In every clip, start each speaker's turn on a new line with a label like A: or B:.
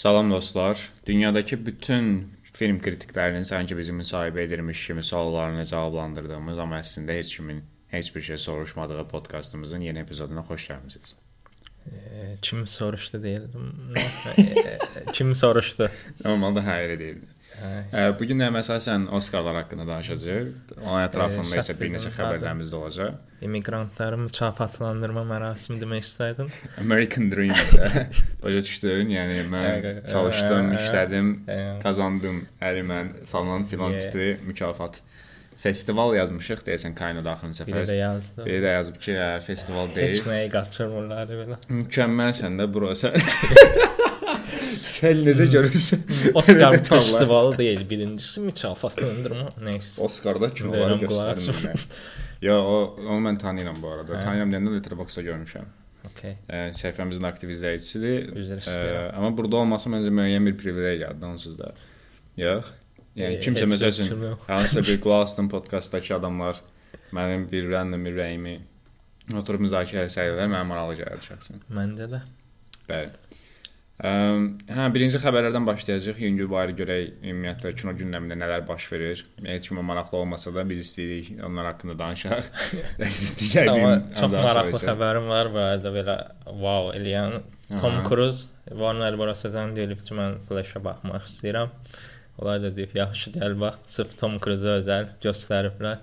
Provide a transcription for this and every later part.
A: Salam dostlar. Dünyadakı bütün film kritiklərinin sanki bizi müsahibə edirmiş kimi suallarını cavablandırdığımız, amma əslində heç kimin heç bir şey soruşmadığı podkastımızın yeni epizoduna xoş gəlmisiniz.
B: Kim soruşdu deyildim. Kim soruşdu?
A: Normalda hə elə deyildi. Hə, Bu gün əsasən Oskarlar haqqında danışacağıq. Onun ətrafında isə bir neçə xəbərlərimiz də olacaq.
B: İmmiqrantları mükafatlandırma mərasimi demək istədin?
A: American Dream. Başa düşdün? Yəni mən çalışdım, işlədim, qazandım, əlimən falan filan tipi mükafat. Festival yazmışıq deyəsən axırıncı
B: Biri
A: səfər.
B: də yazdı.
A: Biri də yazıb ki, hə, festival
B: Heç
A: deyil.
B: nəyi qaçırmırlar belə.
A: Mükəmməlsən də bro sən. necə görürsən?
B: Oscar festivalı deyil. Birincisi mükafatlandırma. Nəysə.
A: Oscarda kinoları
B: Verirəm qulaq
A: göstərin mənə. Yo, o onu mən tanıyıram bu arada.
B: Hə.
A: Tanıyıram deyəndə Letterboxdda görmüşəm.
B: Okay.
A: E, səhifəmizin aktiv izləyicisidir.
B: Üzr
A: E,
B: istəyirəm.
A: amma burada olması məncə müəyyən bir privilegiyadır onsuz da. Yox. Yəni
B: E,
A: kimsə məsəl üçün hansısa bir asdım podkastdakı adamlar mənim bir random bir rəyimi oturub müzakirə etsəydilər, mənə maraqlı gələrdi şəxsən.
B: Məncə də.
A: Bəli. Hə, birinci xəbərlərdən başlayacağıq. Yüngül barə görək ümumiyyətlə kino gündəmində nələr baş verir. Heç kimə maraqlı olmasa da biz istəyirik onlar haqqında danışaq. Digər bir
B: çox maraqlı xəbərim var bu arada belə wow eləyən. Tom. Cruise Warner Bros-dan deyib ki, mən Flash-a baxmaq istəyirəm. Onlar da deyib, yaxşı gəl bax, sırf Tom Cruise-a özəl göstəriblər.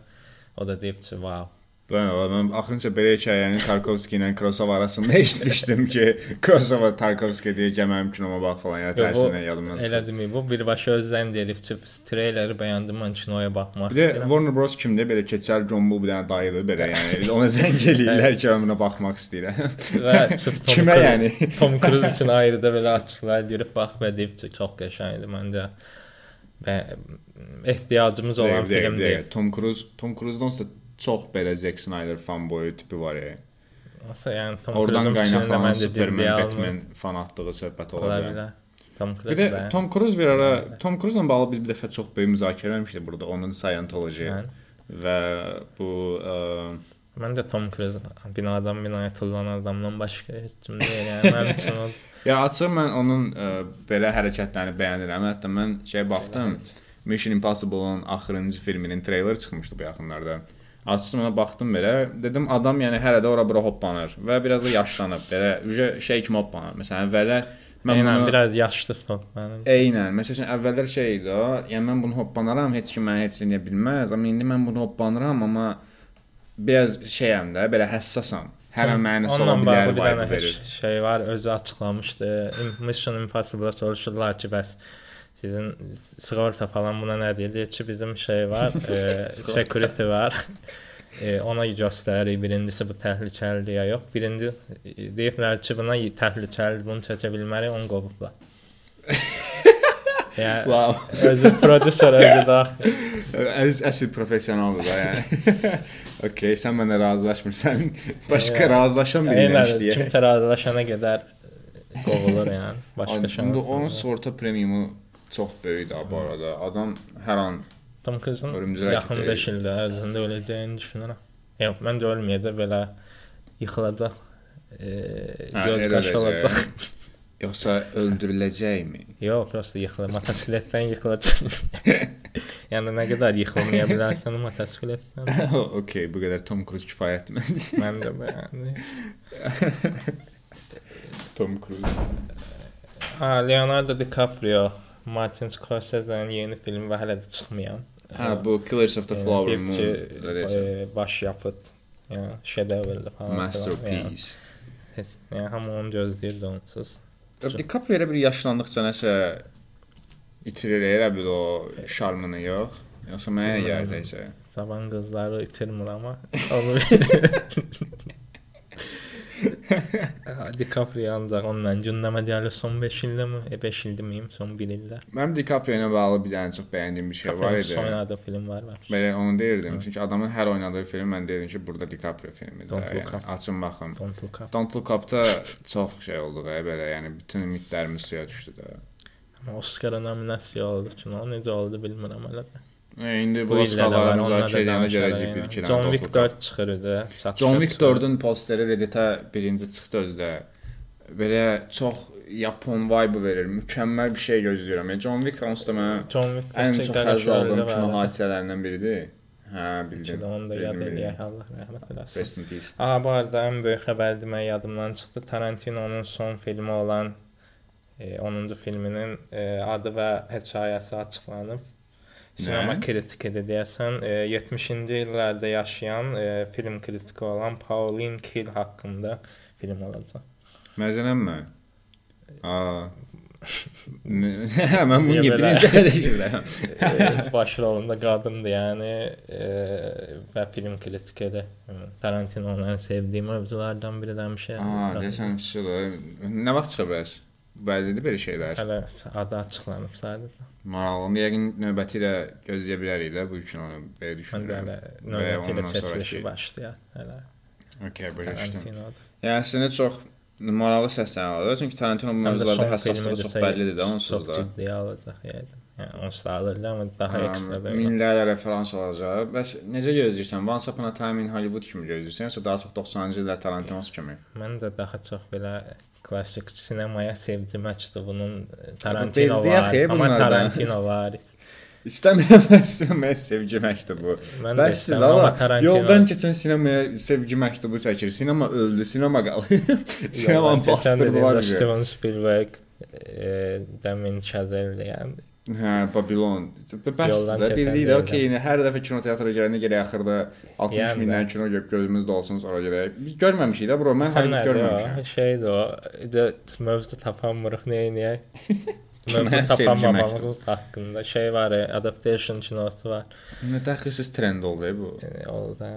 B: O da deyib ki, wow.
A: Mən, mən axırıncı belə hekayəni Tarkovski ilə Krosov arasında eşitmişdim ki, Krosova Tarkovski deyə gəl mənim kinoma bax falan ya tərsinə yadımdan çıxdı.
B: demir, bu birbaşa özdən deyib ki, treyleri bəyəndim, mən kinoya baxmaq
A: Bir də. Warner Bros kimdir? Belə keçəl John Bull bir dənə dayıdır belə yəni. Ona zəng eləyirlər ki, mən buna baxmaq istəyirəm.
B: Və sırf Tom
A: Kimə yəni?
B: Tom Cruise üçün ayrı da belə açıqlar görüb bax və deyib çox qəşəngdir məncə. Və ehtiyacımız olan
A: deyil,
B: film
A: deyil.
B: deyil.
A: Tom Cruise, Tom Cruise-dan sonra çox belə Zack Snyder fanboyu tipi var ya.
B: Olsa yəni Tom
A: Oradan qaynaqlanan Superman, Batman fanatlığı söhbət
B: ola
A: bilər.
B: Tom Cruise
A: Bir də Tom Cruise bir ara Tom Cruise-la bağlı biz bir dəfə çox böyük müzakirə etmişdik burada onun Scientology
B: Mən-
A: və bu ə,
B: Məncə Tom Cruise binadan binaya tullanan adamdan başqa heç kim deyil. Yəni mənim üçün o
A: ya açıq mən onun ə, belə hərəkətlərini bəyənirəm. Hətta mən şey baxdım. Mission Impossible-un axırıncı filminin treyleri çıxmışdı bu yaxınlarda. Açdım ona baxdım belə. Dedim adam yəni hələ də ora bura hoppanır və biraz da yaşlanıb. Belə şey kimi hoppanır. Məsələn əvvəllər mən
B: Eynən,
A: bunu
B: biraz yaşlı Tom mənim.
A: Eynən. Məsələn, əvvəllər şey idi o, yəni mən bunu hoppanaram, heç kim məni heç eləyə bilməz, amma indi mən bunu hoppanıram, amma biraz şeyəm də, belə həssasam. Hər an mənə sola
B: Onunla
A: bilər, vibe verir.
B: şey var, özü açıqlamışdı. Mission Impossible soruşurlar ki, bəs sizin sığorta falan buna nə deyir? Deyir ki, bizim şey var, e, security var. E, ona göstərir. Birincisi bu təhlükəlidir ya yox. Birinci e, deyiblər ki, buna təhlükəlidir, bunu çəkə bilmərik, onu qovublar. yəni
A: Wow.
B: özü prodüser özü də
A: Əs əsl professionaldır da yəni. okay, sən mənə razılaşmırsan. Başqa
B: Yəni,
A: razılaşan birinə
B: Eynən,
A: işləyə.
B: kim tərazılaşana qədər qovulur yəni. Başqa
A: İndi
B: şans.
A: onun
B: yox.
A: sığorta premiumu çox böyükdür bu arada. Adam hər an
B: Tom Cruise-un
A: Ölümcül
B: yaxın
A: hərəkət
B: 5 ildə ərzində öləcəyini düşünürəm. Yox, məncə ölməyəcək belə yıxılacaq. E,
A: Hə,
B: göz
A: elə
B: qaşı
A: olacaq.
B: olacaq.
A: yoxsa öldürüləcəkmi?
B: Yox, prosta yıxılır. Motosikletdən yıxılacaq. yəni nə qədər yıxılmaya bilərsən motosikletdən.
A: okay, bu qədər Tom Cruise kifayətdir məncə.
B: Mən də yəni.
A: Tom Cruise.
B: Ha, Leonardo DiCaprio, Martin Scorsese'nin yeni filmi və hələ də çıxmayan.
A: Hə, bu Killers of the Flower Moon
B: ki, e, baş yapıt. Yəni şedevrli falan.
A: Masterpiece.
B: Yəni, yəni hamı onu gözləyirdi onsuz.
A: DiCaprio elə bir yaşlandıqca nəsə itirir elə bir o şarmını yox. Yoxsa mənə gələcəksə.
B: Cavan qızları itirmir amma. DiCaprio ancaq onunla gündəmə gəlir son 5 ildə mi? E 5 ildə miyim? Son 1 ildə.
A: Mənim DiCaprio ilə bağlı bir dənə çox bəyəndiyim bir şey var
B: Var
A: idi.
B: oynadığı film var var.
A: Belə onu deyirdim. Çünki adamın hər oynadığı film mən deyirdim ki, burada DiCaprio filmidir.
B: Don't Look
A: Yəni,
B: Up.
A: açın baxın.
B: Don't Look Up.
A: Don't Look Up-da çox şey oldu da belə, yəni bütün ümidlərimiz suya düşdü də.
B: Amma Oscar nominasiya oldu ki, o necə oldu bilmirəm hələ də.
A: E, indi bu
B: da
A: müzakirə
B: danışarıq.
A: gələcək bir iki
B: John Wick
A: Look Up.
B: 4 çıxır idi.
A: John Wick 4-ün posteri Reddit-ə birinci çıxdı özdə. Belə çox Yapon vibe verir. Mükəmməl bir şey gözləyirəm. Yəni John Wick onsuz da mənə ən çox həzz aldığım kino hadisələrindən biridir. Hə, bildim.
B: Onu da yad eləyək. Allah rəhmət eləsin.
A: Rest in peace.
B: Aa, bu arada ən böyük xəbər demək yadımdan çıxdı. Tarantino'nun son filmi olan e, 10-cu filminin e, adı və hekayəsi açıqlanıb. Sinema kritiki deyəsən, e, 70-ci illərdə yaşayan e, film kritiki olan Pauline Kiel haqqında film olacaq.
A: Məzənəmmi? Aa. Hə, mən bunu birinci
B: e, baş rolunda qadındır, yəni e, və film kritiki Tarantino'nun ən sevdiyim mövzulardan biri demişəm.
A: Aa, desən. Nə vaxt çıxa bilər? Bəllidir belə şeylər.
B: Hələ adı açıqlanıb sadəcə.
A: Maraqlı. Yəqin növbəti ilə gözləyə bilərik də bu kinonu belə
B: Mən də
A: düşünürəm.
B: hələ növbəti ilə çəkilişi başlayır. Hələ
A: Okay, düşdüm.
B: Tarantino'dur.
A: Yəni əslində çox maraqlı səslənir. Çünki Tarantino bu mövzularda həssaslığı çox bəllidir də onsuz
B: Çox
A: da.
B: ciddi alacaq yəni. Yəni onsuz da alırlar, amma daha ekstra da.
A: Minlərlə referans olacaq. Bəs necə gözləyirsən? Once Upon a Time in Hollywood kimi gözləyirsən, yoxsa daha çox 90-cı illər Tarantino kimi?
B: Mən də daha çox belə klassik sinemaya sevgi məktubunun Tarantino var.
A: xey
B: Amma. Tarantino var.
A: İstəmirəm istəmirəm sevgi məktubu.
B: Mən də istəmirəm, amma Tarantino-
A: yoldan keçən sinemaya sevgi məktubu çəkir. Sinema öldü, sinema qalıb. Sinemanı bastırdılar.
B: Steven Spielberg, e, Damien Chazelle yəni.
A: Hə, Babylon. Bəs
B: Yoldan
A: də bildik də, okey, hər dəfə kinoteatra gələndə gərək axırda 60
B: Yəni
A: mindən
B: də.
A: kino görüb gözümüz dolsun sonra gələk. Biz görməmişik də bro, mən
B: nədir
A: görməmişəm.
B: Şeydir o. də Mövzu tapamırıq nə?
A: Kimə
B: Mövzu
A: sevgi
B: tapamamamız haqqında şey var, adaptation kinosu var.
A: Nə təxəssüs trend oldu bu.
B: Yəni o da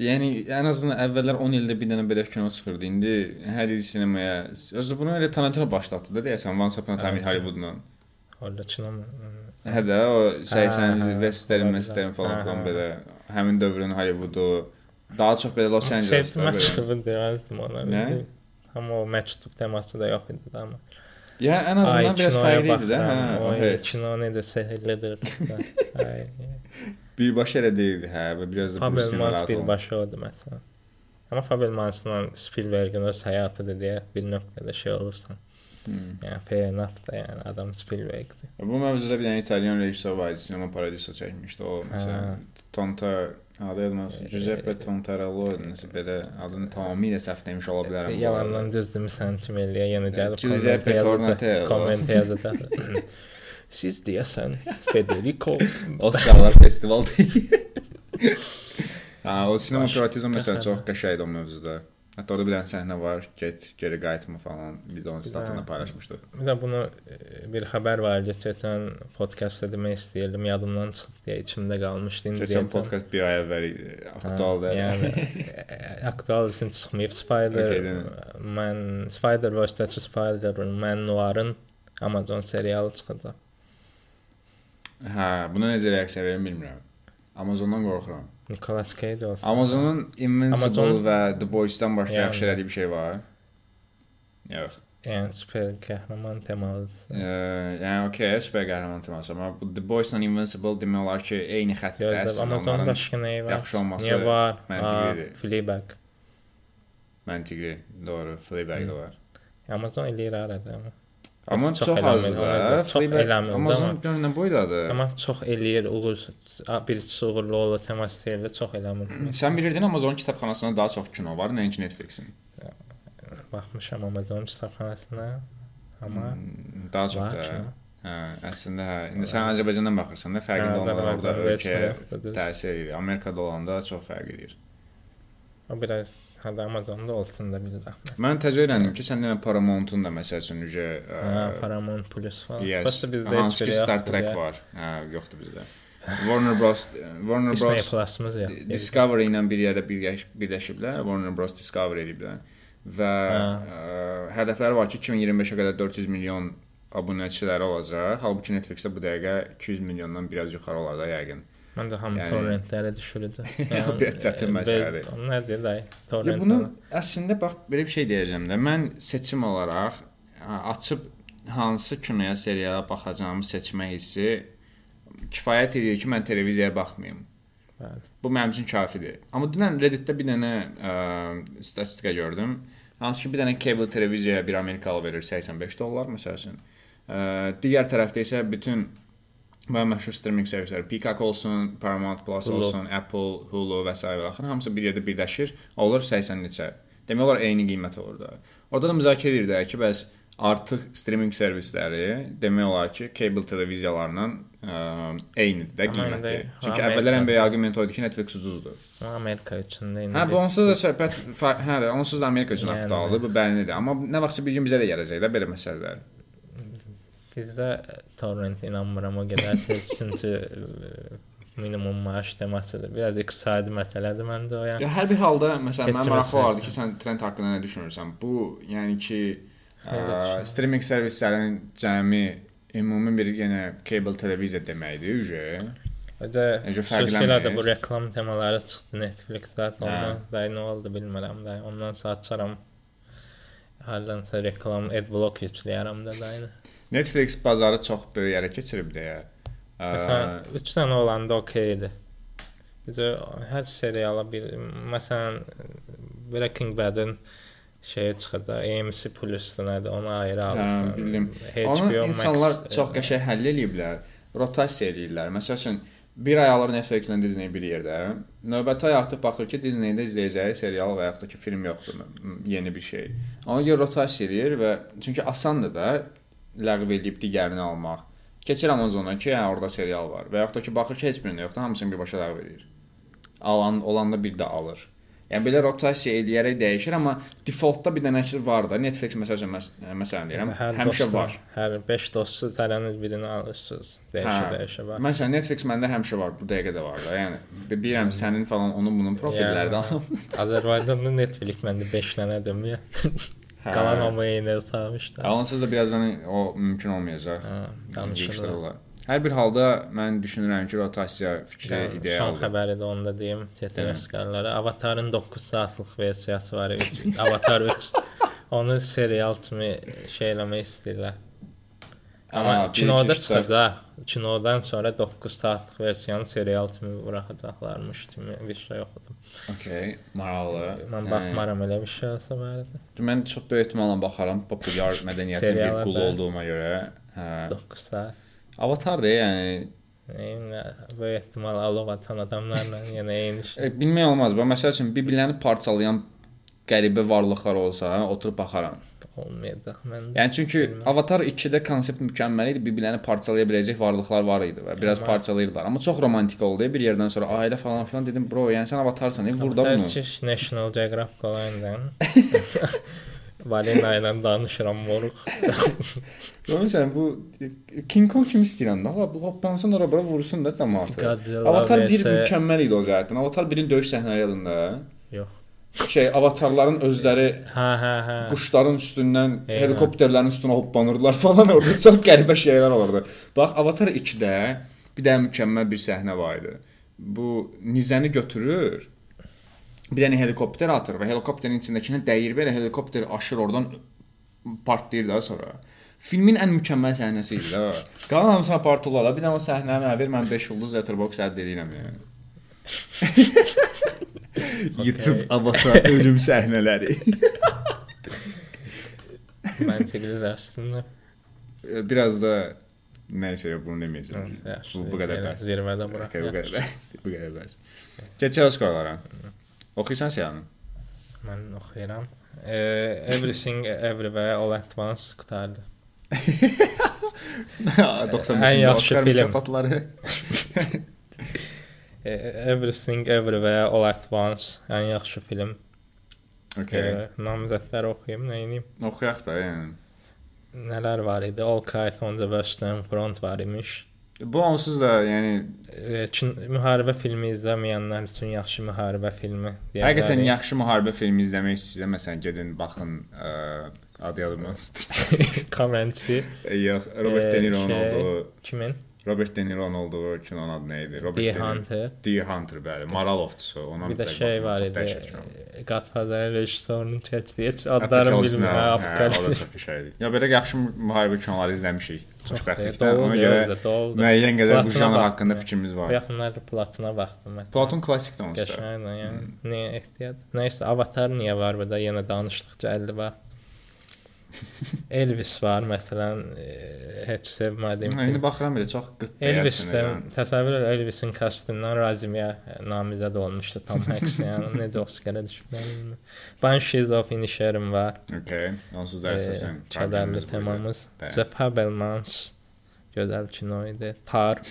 A: Yəni ən azından əvvəllər 10 ildə bir dənə belə kino çıxırdı. İndi hər il sinemaya. Özü bunu elə Tarantino başlatdı da deyəsən Once Upon a Time in. Hollywoodla.
B: Kino
A: Hə də o 80-ci
B: hə,
A: western,
B: olabilir.
A: western falan filan belə həmin dövrün Hollywoodu daha çox belə Los Angelesdə belə.
B: məktubu demezdim ona.
A: Nə?
B: Amma o məktub teması da yox idi amma.
A: Ya ən azından biraz fərqli idi də, hə. heç.
B: Kino necə sehrlidir. Ay.
A: Birbaşa elə deyildi, hə, və biraz da
B: Fabel
A: Bruce
B: Mans
A: narahat
B: bir
A: oldu.
B: məsələn. Amma Fabel Mansla Spielbergin öz həyatıdır deyə bir nöqtədə şey olursan.
A: Hmm.
B: Yəni enough da yəni adam Spielbergdir.
A: Bu mövzuda bir dənə İtalyan rejissor var Sinema Paradiso çəkmişdi. O məsələn Tonta adı yadımda Giuseppe Tontarello nəsə belə adını tamamilə səhv demiş ola bilərəm. arada.
B: Yalandan düz demirsən kimi eləyə yenə gəlib
A: Giuseppe Tornatello.
B: komment yazacaq. Siz deyəsən Federico
A: Oscarlar festival deyil. Ha, o Sinema Paradiso məsələn çox qəşəngdir o mövzuda. Hətta orada bir dənə səhnə var, get geri qayıtma falan. Biz onun statını paylaşmışdıq.
B: Bir də bunu bir xəbər var idi. Keçən podkastda demək istəyirdim, yadımdan çıxıb deyə içimdə qalmışdı. İndi
A: Keçən podkast bir ay əvvəl idi, aktualdır.
B: Yəni aktual üçün çıxmayıb Spider.
A: Deyil
B: mən Spider vs Spider mən Noir'ın Amazon serialı çıxacaq.
A: Hə, buna necə reaksiya verim bilmirəm. Amazondan qorxuram.
B: Nicolas Cage olsun.
A: Amazonun Invincible
B: Amazon-
A: və The Boys-dan başqa
B: Yəni.
A: yaxşı elədiyi bir şey var. Yox.
B: Yəni super qəhrəman temalıdır.
A: Ə, yəni okey, super qəhrəman teması, amma bu The Boys-la Invincible demək olar ki, eyni xəttdə əslində
B: Amazon başqa nəyi var?
A: yaxşı olması
B: Niyə var?
A: məntiqlidir.
B: Fleabag.
A: məntiqli, doğru, Fleabag da var.
B: Amazon eləyir arada amma.
A: Amma
B: Çox
A: çox azdır
B: çox eləmir,
A: Amazon görünən boydadır.
B: Amma çox eləyir, uğur birisi uğurlu olur teması deyil, çox eləmir.
A: Sən bilirdin Amazon kitabxanasında daha çox kino var, nəinki Netflix-in.
B: Baxmışam Amazon kitabxanasına. Amma
A: Hmm, Daha çox da. Hə, əslində hə. İndi sən Azərbaycandan baxırsan da fərqində olmadan orada ölkəyə təsir edir. Amerikada olanda çox fərq edir.
B: o biraz hada Amazonda olsun da bir zəhmət.
A: Mən təzə öyrəndim ki, sən demə Paramount-un da məsəl üçün ücə
B: Hə, Paramount Plus falan.
A: Yes.
B: Prosta bizdə heç
A: ki
B: biri
A: Star Trek
B: deyə.
A: var. Hə, yoxdur bizdə. Warner Bros. Warner
B: Disney
A: Bros.
B: Plus-mız yox.
A: Discovery ilə bir yerdə birləş, birləşiblər. Warner Bros. Discovery eliblər. Və
B: Hə.
A: ə, hədəfləri var ki, 2025-ə qədər 400 milyon abunəçiləri olacaq. Halbuki Netflix-də bu dəqiqə 200 milyondan biraz yuxarı olar da yəqin.
B: Mən də hamı
A: Yəni-
B: torrentlərə düşürüdü.
A: biraz çətin məsələdir.
B: Nədir day? Torrent.
A: bunu əslində bax belə bir şey deyəcəm də. Mən seçim olaraq açıb hansı kinoya, seriala baxacağımı seçmə hissi kifayət edir ki, mən televiziyaya baxmayım.
B: Bəli.
A: Bu mənim üçün kafidir. Amma dünən Reddit-də bir dənə ə, statistika gördüm. Hansı ki bir dənə cable televiziyaya bir Amerikalı verir 85 dollar məsəl üçün. Ə, digər tərəfdə isə bütün və məşhur streaming servisləri Peacock olsun, Paramount Plus
B: Hulu.
A: olsun, Apple, Hulu və s. və axır hamısı bir yerdə birləşir, olur 80 neçə. Demək olar eyni qiymət olur da. Orada da müzakirə edirdik ki, bəs artıq streaming servisləri demək olar ki, cable televiziyalarla ə, eynidir də qiyməti.
B: indi
A: Çünki əvvəllər ən böyük arqument o idi ki, Netflix ucuzdur.
B: Amerika üçün də.
A: Hə, bu onsuz da söhbət hə, də, onsuz da Amerika üçün
B: Yəni
A: aktualdır, bu bəllidir. Amma nə vaxtsa bir gün bizə də gələcək də belə məsələlər.
B: Bizdə torrent inanmıram o qədər tez çünki ə, minimum maaş temasıdır. Biraz iqtisadi məsələdir məndə o yəni.
A: Ya hər bir halda məsələn
B: kimə
A: maraqlı olardı ki, sən trend haqqında nə düşünürsən? Bu, yəni ki, ə,
B: düşünürsən?
A: streaming servislərinin cəmi ümumi bir yenə cable televiziya deməkdir,
B: Necə xüsusilə də bu reklam temaları çıxdı Netflix-də.
A: Hə.
B: Ondan da nə oldu bilmirəm də. Ondan sonra açaram. Hərdansa reklam adblock yükləyərəm də də.
A: Netflix bazarı çox böyük yerə keçirib deyə.
B: Məsələn, 3 dənə olanda okeydir. Bizə hər seriala bir məsələn Breaking Bad-ın şeyə çıxacaq. AMC Plus-da nədir? Onu ayrı alırsan.
A: Hə, bildim.
B: HBO
A: Onu
B: Max,
A: insanlar
B: e,
A: çox qəşəng həll eləyiblər. Rotasiya eləyirlər. Məsəl üçün bir ay alır Netflix-lə Disney bir yerdə. Növbəti ay artıq baxır ki, Disney-də izləyəcəyi serial və yaxud da ki, film yoxdur, yeni bir şey. Ona görə rotasiya eləyir və çünki asandır da ləğv eləyib digərini almaq. Keçir Amazona ki, hə, orada serial var və yaxud da ki, baxır ki, heç birində yoxdur, hamısını birbaşa ləğv eləyir. Alan olanda bir də alır. Yəni belə rotasiya eləyərək dəyişir, amma defaultda bir dənə şey var da. Netflix məsələn məs məsələn deyirəm,
B: Hər
A: həmişə
B: dostun-
A: var.
B: Hər 5 dostu tərəniz birini alırsınız. Dəyişə dəyişə var.
A: Məsələn Netflix məndə həmişə var, bu dəqiqə də var da. Yəni bi- bilirəm sənin falan onun bunun profillərdə alım.
B: Azərbaycanda Netflix məndə 5 dənədir.
A: Hə.
B: Qalan hamı eyni salmışdı.
A: Onsuz da birazdan o mümkün olmayacaq.
B: Hə, danışırlar.
A: Hər bir halda mən düşünürəm ki, rotasiya fikri
B: Yəni, Son
A: idealdır.
B: xəbəri də onda deyim çetirəskarlara. Avatarın 9 saatlıq versiyası var. 3 Avatar 3. Onu serial kimi şey eləmək istəyirlər. Amma
A: bir,
B: kinoda çıxacaq. Kinodan sonra 9 saatlıq versiyanı serial kimi buraxacaqlarmış kimi bir şey oxudum.
A: Okay, maraqlı.
B: Mən
A: Hə.
B: baxmaram elə bir şey olsa barədə.
A: Mən çox böyük ehtimalla baxaram populyar mədəniyyətin bir qulu olduğuma görə. Hə.
B: 9 saat.
A: Avatar da yəni
B: Yəni böyük ehtimal alov atan adamlarla yenə eyni şey.
A: e, bilmək olmaz. Bax məsəl üçün bir-birlərini parçalayan qəribə varlıqlar olsa, oturub baxaram.
B: olmayacaq məndə.
A: Yəni çünki
B: Bilməm.
A: Avatar 2-də konsept mükəmməl idi. Bir-birlərini parçalaya biləcək varlıqlar var idi və biraz
B: Amma-
A: parçalayırdılar. Amma çox romantik oldu. Bir yerdən sonra ailə falan filan dedim, bro, yəni sən Avatarsan, e, burada bunu.
B: Təəssüf National Geographic olayından. Balina ilə danışıram moruq.
A: Görürsən bu King Kong kimi istəyirəm də. Allah bu hoplansın ora bura vursun da cəmaatı. Avatar 1
B: vs.
A: mükəmməl idi o cəhətdən. Avatar 1-in döyüş səhnələri yadında.
B: Yox.
A: Şey, avatarların özləri
B: Hə, hə, hə.
A: quşların üstündən
B: Eynən.
A: helikopterlərin üstünə hoppanırdılar falan orada çox qəribə şeylər olurdu. Bax Avatar 2-də bir də mükəmməl bir səhnə var idi. Bu nizəni götürür. Bir dənə helikopter atır və helikopterin içindəkinə dəyir belə helikopter aşır oradan partlayır da sonra. Filmin ən mükəmməl səhnəsi idi. Qalan hamısı apartırlar. Bir dənə o səhnəni mənə ver, mən 5 ulduz Letterboxd ədd edirəm yəni. YouTube Avatar ölüm səhnələri.
B: Məntiqli dərsində.
A: Biraz da nəysə bunu deməyəcəm. Bu, bu qədər bəs.
B: Zirvədə bura.
A: Okay, bu qədər bəs. Bu qədər bəs. Keçək Oscarlara. Oxuyursan Siyanı?
B: Mən oxuyuram. Everything everywhere all at once qutardı.
A: 95-ci
B: Ən yaxşı
A: Oscar mükafatları.
B: E, everything everywhere all at once ən yaxşı film.
A: Okay.
B: E, namizədləri oxuyum, nə edeyim?
A: Oxuyaq da, yəni.
B: Nələr var idi? All Quiet on the Western Front var imiş.
A: Bu onsuz da, yəni
B: E, Çin müharibə filmi izləməyənlər üçün yaxşı müharibə filmi. deyə
A: həqiqətən yaxşı müharibə filmi izləmək istəyirsə, məsələn, gedin baxın, ə, adı yadımdan çıxdı.
B: Kommentçi
A: Yox, Robert
B: Ee,
A: De Niro'nun
B: şey-
A: olduğu
B: kimin?
A: Robert De Niro'nun olduğu kinonun adı nə idi? Robert
B: Deer
A: De Niro.
B: Hunter.
A: Deer Hunter bəli. Maral ovçusu. Ona
B: Bir də şey var idi.
A: dəhşət kinodur.
B: Godfather rejissorunun çəkdiyi adlarını bilmirəm.
A: Hə, çox şeydir. Ya belə yaxşı müharibə kinoları izləmişik. Xoşbəxtlikdən. Ona görə müəyyən qədər bu janr haqqında fikrimiz var.
B: yaxınlarda Platına baxdım məsələn.
A: Platon klassikdir onsuz. da.
B: Qəşəngdir, yəni. Niyə ehtiyac? Nəysə, Avatar niyə var burada? Yenə danışdıqca əlli var. Elvis var məsələn, e, heç sevmədiyim.
A: Hə, İndi baxıram belə çox qıt
B: Elvisdən təsəvvür et Elvisin kostyumundan Razimiyə namizəd olmuşdu Tom Hanks, yəni necə Oscar-a düşməli. Banshees of Inisherin var.
A: Okay. Onsuz da
B: E,
A: əsasən
B: Kədərli
A: problemimiz budur.
B: temamız. Fabelmans gözəl kino idi. Tar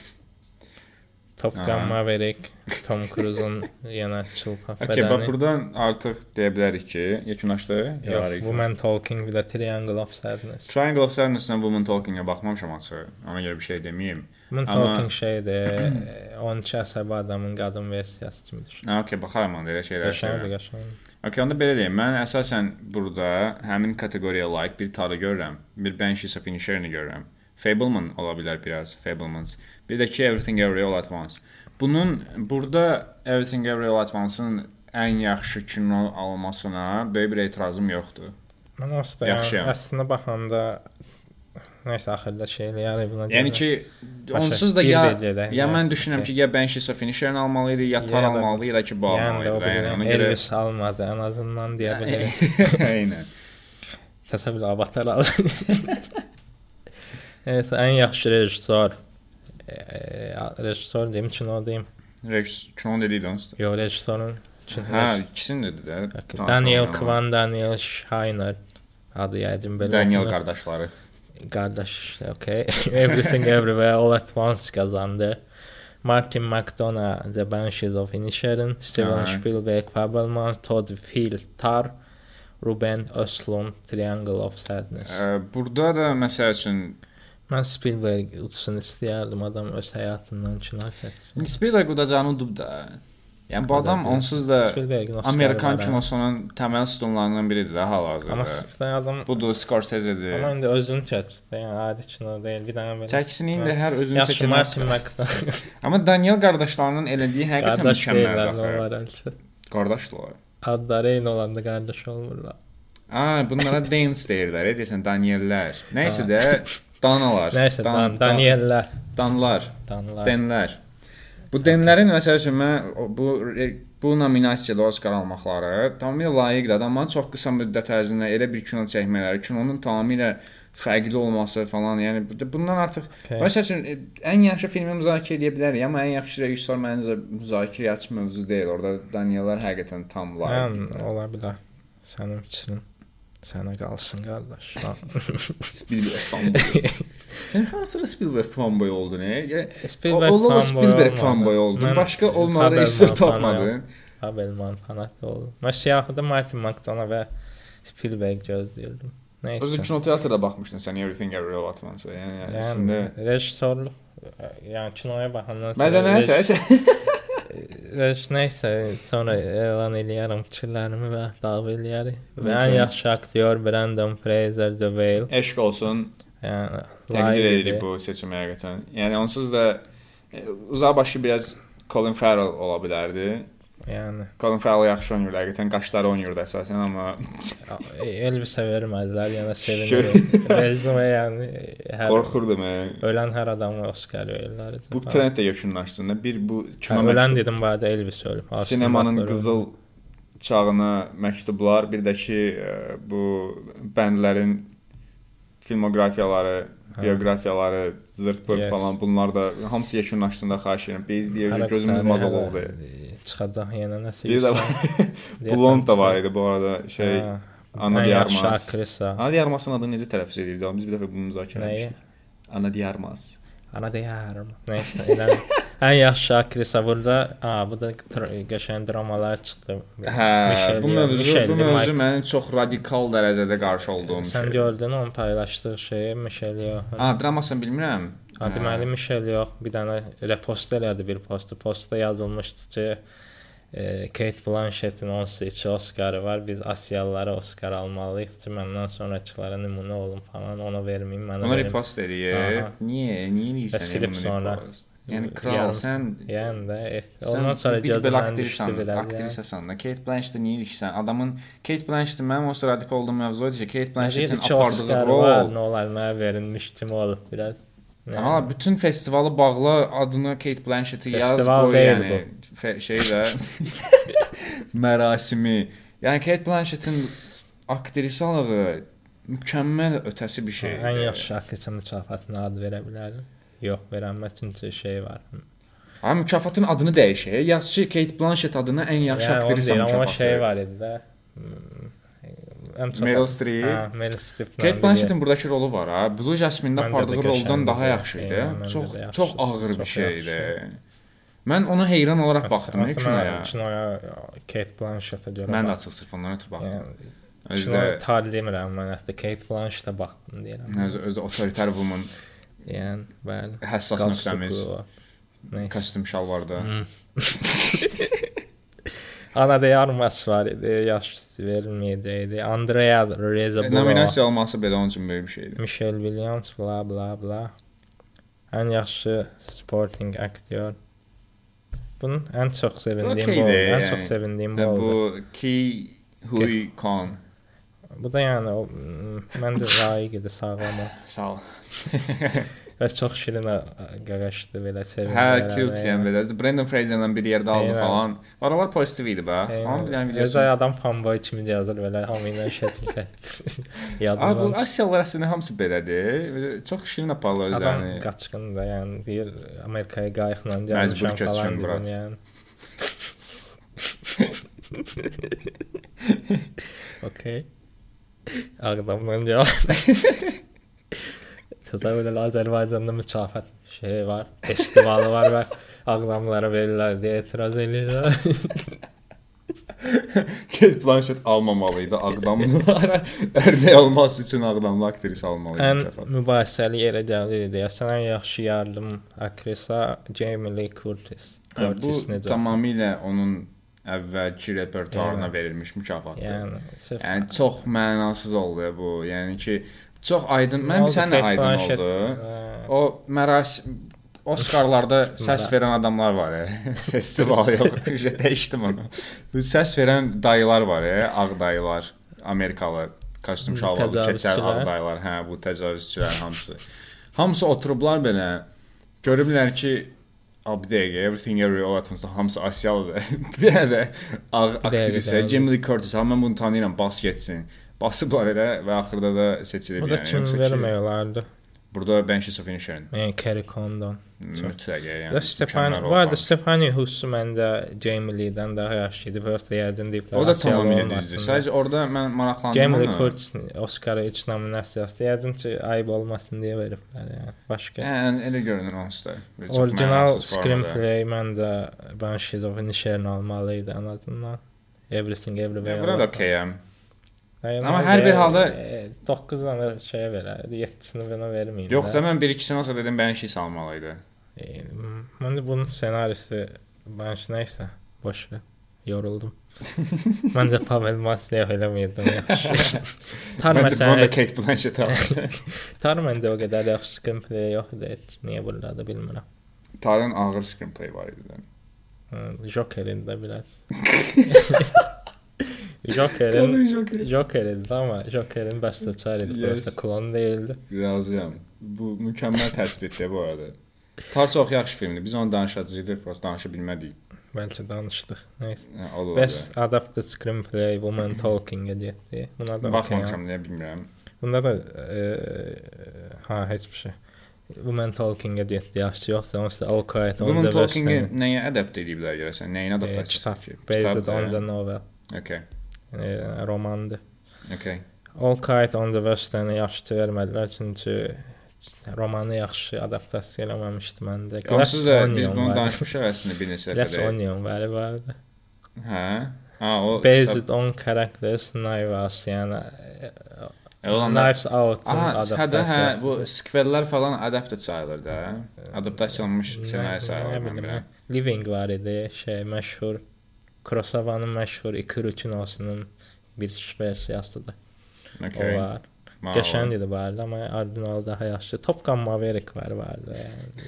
B: Top Gun
A: Aha.
B: Maverick, Tom Cruise-un yenə çılpaq
A: Okay, bax
B: bədəni.
A: burdan artıq deyə bilərik ki, yekunlaşdı.
B: Yox, Woman Talking də Triangle of Sadness.
A: Triangle of Sadness-dən Woman Talking-a baxmamışam açığı. Ona görə bir şey deməyim.
B: Woman
A: Amma-
B: Talking şeydir, 12 əsəbi adamın qadın versiyası kimidir.
A: Ha, okay, baxaram onda elə şeylər. Sevirəm.
B: qəşəng.
A: Okay, onda belə deyim. Mən əsasən burada həmin kateqoriyaya layiq bir tadı görürəm. Bir Banshees of Inisherin görürəm. Fableman ola bilər biraz, Fablemans. Bir də ki Everything Everywhere All at Once. Bunun burada Everything Everywhere All at Once-ın ən yaxşı kino almasına böyük bir etirazım yoxdur.
B: Mən aslında əslində baxanda nəysə axırda şey eləyər buna.
A: Yəni ki onsuz da ya ya
B: ya.
A: mən düşünürəm ki, ya Banshees of Inisherin almalı idi, ya Tar almalı idi, ya ki bu
B: yəni
A: almalı idi. Yəni ona görə
B: Elvis almadı ən azından deyə bilərik.
A: Eynən.
B: Təsəvvür avatar aldı. Evet, ən yaxşı rejissor. E, e, rejissor deyim, kino deyim.
A: Rex kino dedi onsuz.
B: Yox, rejissorun kino.
A: Hə, ikisini dedi də. tanış
B: Daniel
A: olmayan.
B: Kwan, Daniel Shiner. Adı yəqin belə.
A: Daniel
B: oxunur.
A: qardaşları.
B: Qardaş, okay. Everything Everywhere All at Once qazandı. Martin McDonagh, The Banshees of Inisherin, Steven
A: Aha.
B: Spielberg, Fabelman, Todd Field, Tar, Ruben Östlund, Triangle of Sadness.
A: Ə, Burada da məsəl üçün
B: Mən Spielberg uçsun istəyərdim, adam öz həyatından kino çəkir.
A: Spielberg udacağını udub da. Yəni bu adam onsuz da Amerikan
B: hə.
A: kinosunun təməl sütunlarından biridir də
B: Amma
A: hal-hazırda.
B: sırfdan adam
A: Budur Scorsese-dir.
B: Amma indi özünü çəkir. Yəni adi kino deyil, bir dənə belə.
A: Çəkisini indi hər özünü
B: McDonagh.
A: Amma Daniel qardaşlarının elədiyi həqiqətən mükəmməldir axı. Qardaşlar.
B: Adları eyni olanda qardaş olmurlar.
A: Aa, bunlara Dance deyirlər, deyirsən Daniellər. Nəysə də Danalar.
B: Nəysə, Dan, Daniellər,
A: Danlar.
B: Danlar.
A: Denlər. Bu denlərin məsəl üçün mən bu bu nominasiyada Oscar almaqları tamamilə layiqdir. Adamların çox qısa müddət ərzində elə bir kino çəkmələri, kinonun tamamilə fərqli olması falan, yəni bu- bundan artıq
B: Okay.
A: məsəl üçün ən yaxşı filmi müzakirə edə bilərik, amma ən yaxşı rejissor məncə müzakirə açıq mövzu deyil. Orada Daniellər həqiqətən tam layiqdir.
B: ola bilər. Sənin fikrin sənə qalsın qardaş.
A: Spielberg fanboy. Sən hansı Spielberg fanboy oldun? E?
B: Spielberg
A: Ola
B: fanboy
A: Spielberg fanboy oldun.
B: Mən
A: Başqa
B: Fabelman
A: rejissor tapmadın.
B: Abelman fanatı oldum. Mən siyahıda Martin McDonagh və Spielberg gözləyirdim. Nəysə.
A: Özün kinoteatrda baxmışdın sən Everything Everywhere All at Once. Yəni, yəni əslində
B: rejissorluq yəni kinoya baxandan
A: Məzə
B: rej-
A: nəsə,
B: nəysə sonra elan eləyərəm fikirlərimi və davam eləyərik. Və ən yaxşı aktyor Brandon Fraser The Whale.
A: eşq olsun.
B: Yəni
A: Təqdir edirik bu seçimi həqiqətən. Yəni onsuz da uzaqbaşı biraz Colin Farrell ola bilərdi.
B: Yəni
A: Colin Farrell yaxşı oynayır həqiqətən, qaşları oynayırdı əsasən, amma
B: Elvisə vermədilər, yəni sevinirəm. Rezumə yəni hər
A: qorxurdum.
B: ölən hər adamı Oscar verirlər.
A: Bu trend də yekunlaşsın. da. Bir bu kino
B: Hə, ölən dedim arada Elvis ölüb.
A: Sinemanın qızıl çağına məktublar, bir də ki e, bu bəndlərin filmoqrafiyaları, bioqrafiyaları, zırt-pırt
B: Yes.
A: falan bunlar da hamısı yekunlaşsın da xahiş edirəm. Biz deyirik gözümüz mazal oldu.
B: Çıxacaq yenə nəsə.
A: Bir də Blond da var idi bu arada şey
B: Hə.
A: Ana Diarmas. Ana Diarmasın adını necə tələffüz edirdi? Biz bir dəfə bunu müzakirə etmişdik. Ana Diarmas.
B: Ana deyərəm. Nəysə, elə ən yaxşı aktrisa burada, a, bu da qəşəng dramalar çıxdı.
A: Hə,
B: Michelle
A: bu mövzu
B: Michelle
A: bu mövzu
B: Mike-
A: mənim çox radikal dərəcədə qarşı olduğum
B: Sən
A: şey.
B: gördün onun paylaşdığı şeyi Michelle Yeoh.
A: A, dramasını bilmirəm.
B: Ha, deməli Michelle Yeoh bir dənə repost elədi bir postu. Postda yazılmışdı ki, e, Kate Blanchett'in 18 Oscar'ı var. Biz Asiyalılara Oscar almalıyıq ki, məndən sonrakılara nümunə olun falan. Ona verməyim, mənə
A: Ona repost eləyib.
B: Aha.
A: Niyə? Niyə eləyirsən
B: silib sonra.
A: repost? Yəni kral
B: Yarım-
A: sən
B: Yəni də et. Ondan sonra düşdü
A: aktrisan, aktrisasan da Kate Blanchett niyə ilişsən? Adamın Kate Blanchett mənim o sırada olduğum mövzu idi ki, Kate Blanchettin apardığı rol
B: nə olar mənə verilmiş kimi olub biraz.
A: Amma bütün festivalı bağla adını Kate Blanchett'i yaz
B: Festival
A: qoy yəni fe- şey də mərasimi. Yəni Kate Blanchett'in aktrisalığı mükəmməl ötəsi bir şeydir.
B: Ən yaxşı aktrisa mükafatına ad verə bilərdim. Yox, verənmə çünki şey var.
A: Ha mükafatın adını dəyişək. Yaz ki, Kate Blanchett adına ən yaxşı
B: Yəni,
A: aktrisa
B: deyirəm, amma
A: mükafatı.
B: şey var idi də. Hmm, Ən çox
A: Meryl Streep.
B: Hə, Meryl Streep.
A: Kate Blanchett'in buradakı rolu var ha. Blue Jasmine-də apardığı roldan daha yaxşı idi. Çox çox ağır bir şeydi.
B: yaxşı.
A: Mən ona heyran olaraq baxdım kinoya.
B: Kinoya Kate Blanchettə görə.
A: Mən də açıq sırf ondan ötürü baxdım.
B: Yəni,
A: Özdə
B: Kinoya tar demirəm mən, hətta Kate Blanchettə baxdım deyirəm.
A: özdə özdə otoriter woman
B: Yəni, bəli.
A: həssas nöqtəmiz kostyum şalvarda.
B: Ana de Armas var idi, yaş verilməyəcəkdi. Andrea Reza
A: Nominasiya alması belə onun üçün böyük bir şeydir.
B: Michelle Williams, bla bla bla. Ən yaxşı supporting aktyor. Bunun ən çox sevindiyim
A: Okeydir,
B: bu. Ən
A: yəni.
B: çox sevindiyim bu
A: bu Ki Hui Kwan.
B: Bu da yəni o m, məncə layiq idi sağlama.
A: Sağ ol.
B: Və çox şirin ə, qaqaşdı belə sevindi.
A: Hə, cute yəni belə. Brendan Fraser-la bir yerdə aldı
B: Eynən.
A: falan. Oralar pozitiv idi bə. Amma bilən
B: Özü
A: biliyorsun.
B: adam fanboy kimi yazır belə hamı ilə şəkildə.
A: Abi bu Asiyalılar əslində hamısı belədir. Belə Çox şirin aparırlar
B: Adam
A: özlərini.
B: qaçqın da, yəni deyir Amerikaya qayıqla
A: Məcbur
B: gəlmişəm
A: köçkün
B: falan
A: Murat.
B: dedim, yəni. Okay. Ağdamdan cavab. Təsəvvür elə Azərbaycanda mükafat şey var, festivalı var və ağdamlara verirlər deyə etiraz edirlər.
A: Kate Blanchett almamalıydı Ağdamlılara. Örnek olması üçün Ağdamlı aktrisa almalıydı.
B: Ən
A: mükafat.
B: mübahisəli yerə gəlir deyəsən ən yaxşı yardım aktrisa Jamie Lee Curtis.
A: Hə, Bu
B: Curtis necə?
A: tamamilə onun əvvəlki repertuarına
B: Yəni.
A: verilmiş mükafatdır. Yəni,
B: Yəni,
A: çox mənasız oldu bu. Yəni ki, çox aydın. Mən sənə aydın oldu. O mərasim Oscarlarda səs verən adamlar var ya. Festival yox. Ücret dəyişdim onu. Bu səs verən dayılar var ya, ağ dayılar, Amerikalı kostyum şalvarlı keçər ağ dayılar. Hə, bu təcavüzçülər hamısı. Hamısı oturublar belə. Görüblər ki, Abi dəqiqə, everything every all at once hamısı Asiyalıdır. bir dənə də
B: dəqiqə.
A: Jamie Lee Curtis, amma mən bunu tanıyıram, bas getsin. Basıblar elə və axırda da seçilib
B: da
A: yəni.
B: kim
A: Yoxsa ki,
B: vermək olardı?
A: Burada Banshees of Inisherin
B: Yəni Carrie Condon.
A: mütləq yəni.
B: Ya Stefani, arada
A: oldu.
B: Stefani Husu məndə Jamie Lee-dən daha yaxşı idi. Prosta yəqin deyiblər.
A: O da tamamilə düzdür. Sadəcə orada mən maraqlandım.
B: Jamie Lee. Curtis Oscar-a 3 nominasiyası yəqin ki, ayıb olmasın deyə veriblər yəni. Başqa.
A: Yəni elə görünür onsuz da. Formada.
B: screenplay məndə Banshees of Inisherin almalı idi ən azından. Everything Everywhere.
A: Ya, Bura da okeyəm.
B: Yəni,
A: Amma
B: mən
A: hər bir
B: də,
A: halda-
B: e, 9 dənə şeyə verərdi, 7-sini mənə verməyin.
A: Yox da mən 1-2-sini olsa dedim Banshees almalıydı.
B: E, Məncə bunun ssenaristi Banş nəysə, boş ver. Yoruldum. Məncə Pavel Masleyev eləməyirdim yaxşı. Tar
A: Məncə bunu da
B: məsələn,
A: Kate Blanchett aldı.
B: Tar məndə o qədər yaxşı screenplay yox idi. heç Niyə bunlarda bilmirəm.
A: Tarın ağır screenplay var idi. də.
B: Hı, Jokerin də biraz. Jokerin
A: Joker.
B: Jokerin də amma Jokerin bəstəkar idi.
A: Yes.
B: Prosta klon deyildi.
A: Razıyam. Bu mükəmməl təsbitdir bu arada. Tar çox yaxşı filmdir. Biz onu danışacağıq, prosta danışa bilmədik.
B: Bəlkə danışdıq. Nəysə.
A: Hə, olur.
B: Best adapted screenplay Woman Talking-ə getdi. Buna da okeyəm.
A: Baxmamışam, deyə bilmirəm.
B: Bunda da e, ha heç bir şey. Woman Talking-ə getdi. Yaxşı yoxsa onsuz da All Quiet on
A: Woman
B: the Western.
A: Talking-i nəyə adapt ediblər görəsən? Nəyin adaptasiyası?
B: kitab. Based on the novel.
A: Okay.
B: E, romandır.
A: Okay.
B: All Quiet on the Western-i yaxşı vermədilər çünki romanı yaxşı adaptasiya eləməmişdi məndə.
A: Onsuz da biz bunu danışmışıq əslində bir neçə
B: Glass
A: dəfə.
B: Onion var vardı.
A: Hə? Ha, o
B: Based on characters Knives yəni e,
A: E, olan
B: Knives Out
A: Aha, hə də hə, bu skvellər falan adapted sayılır da. Adaptasiya olunmuş ssenari sayılır mən bilirəm.
B: Living var idi, şey məşhur Kurosawa'nın məşhur Ikiru kinosunun bir versiyasıdır. O
A: Okay.
B: var.
A: Marvel.
B: Qəşəngdir arada, amma orijinal daha yaxşı. Top Gun Maverick var arada.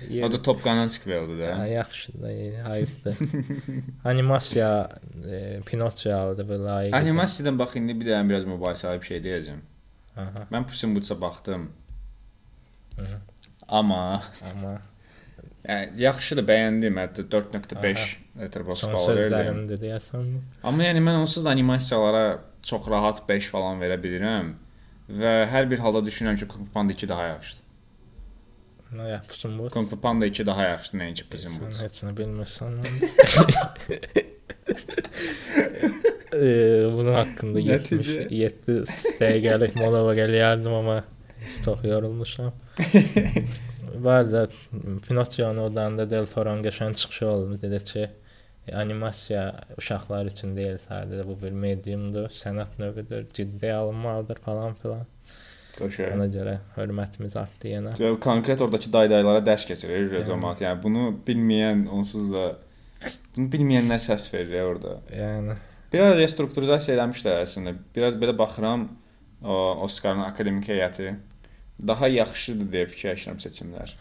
B: Yəni.
A: O da Top Gun-un sequel'dır da.
B: Ha, yaxşıdır, hayıfdır. Animasiya e, Pinokçoyalıdır bu layiq.
A: Animasiyadan bax indi bir dənə biraz mübahisəli bir şey deyəcəm.
B: Aha,
A: Mən Puss in Boots-a baxdım.
B: Hı.
A: Amma
B: amma
A: yəni yaxşıdır, bəyəndim. Hətta 4.5 Letterboxd
B: son
A: balı verdim.
B: sözlərimdir deyəsən.
A: Amma yəni mən onsuz da animasiyalara çox rahat 5 falan verə bilirəm və hər bir halda düşünürəm ki, Kung Fu Panda 2 daha yaxşıdır.
B: Nə yapsın bu?
A: Kung Fu Panda 2 daha yaxşıdır nəinki Puss in
B: Sən
A: Boots.
B: heç nə bilmirsən. Eee, bunun haqqında
A: Nəticə?
B: 7 dəqiqəlik monoloq eləyərdim amma çox yorulmuşam. Var da Pinokçionun odanda Del Toro'nun qəşəng çıxışı oldu. Dedi ki, animasiya uşaqlar üçün deyil, sadəcə bu bir mediumdur, sənət növüdür, ciddi alınmalıdır falan filan.
A: Qoşa.
B: Ona görə hörmətimiz artdı yenə.
A: Yəni konkret oradakı daydaylara dərs keçirir cəmaət. Yəni bunu bilməyən onsuz da bunu bilməyənlər səs verir orada.
B: Yəni
A: Biraz restrukturizasiya eləmişlər əslində. Biraz belə baxıram o Oscarın akademik heyəti daha yaxşıdır deyə fikirləşirəm seçimlər.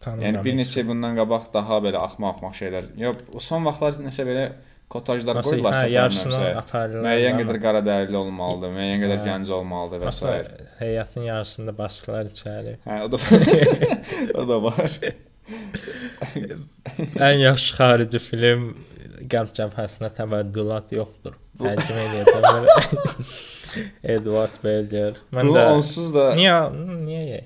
B: tanımıram.
A: Yəni bir neçə il bundan qabaq daha belə axmaq-axmaq şeylər. Yox, son vaxtlar nəsə belə kotajlar qoydular
B: hə, apardılar.
A: Müəyyən qədər qara dərili olmalıdır, müəyyən qədər
B: Hə.
A: gənc olmalıdır və s.
B: Heyətin yarısında basdılar içəri.
A: Hə, o da o da var.
B: Ən yaxşı xarici film Qərb cəbhəsinə təvəddülat yoxdur. Tərcümə edəcəm. Edward Berger. Mən
A: Bu
B: də
A: onsuz da
B: niyə niyə?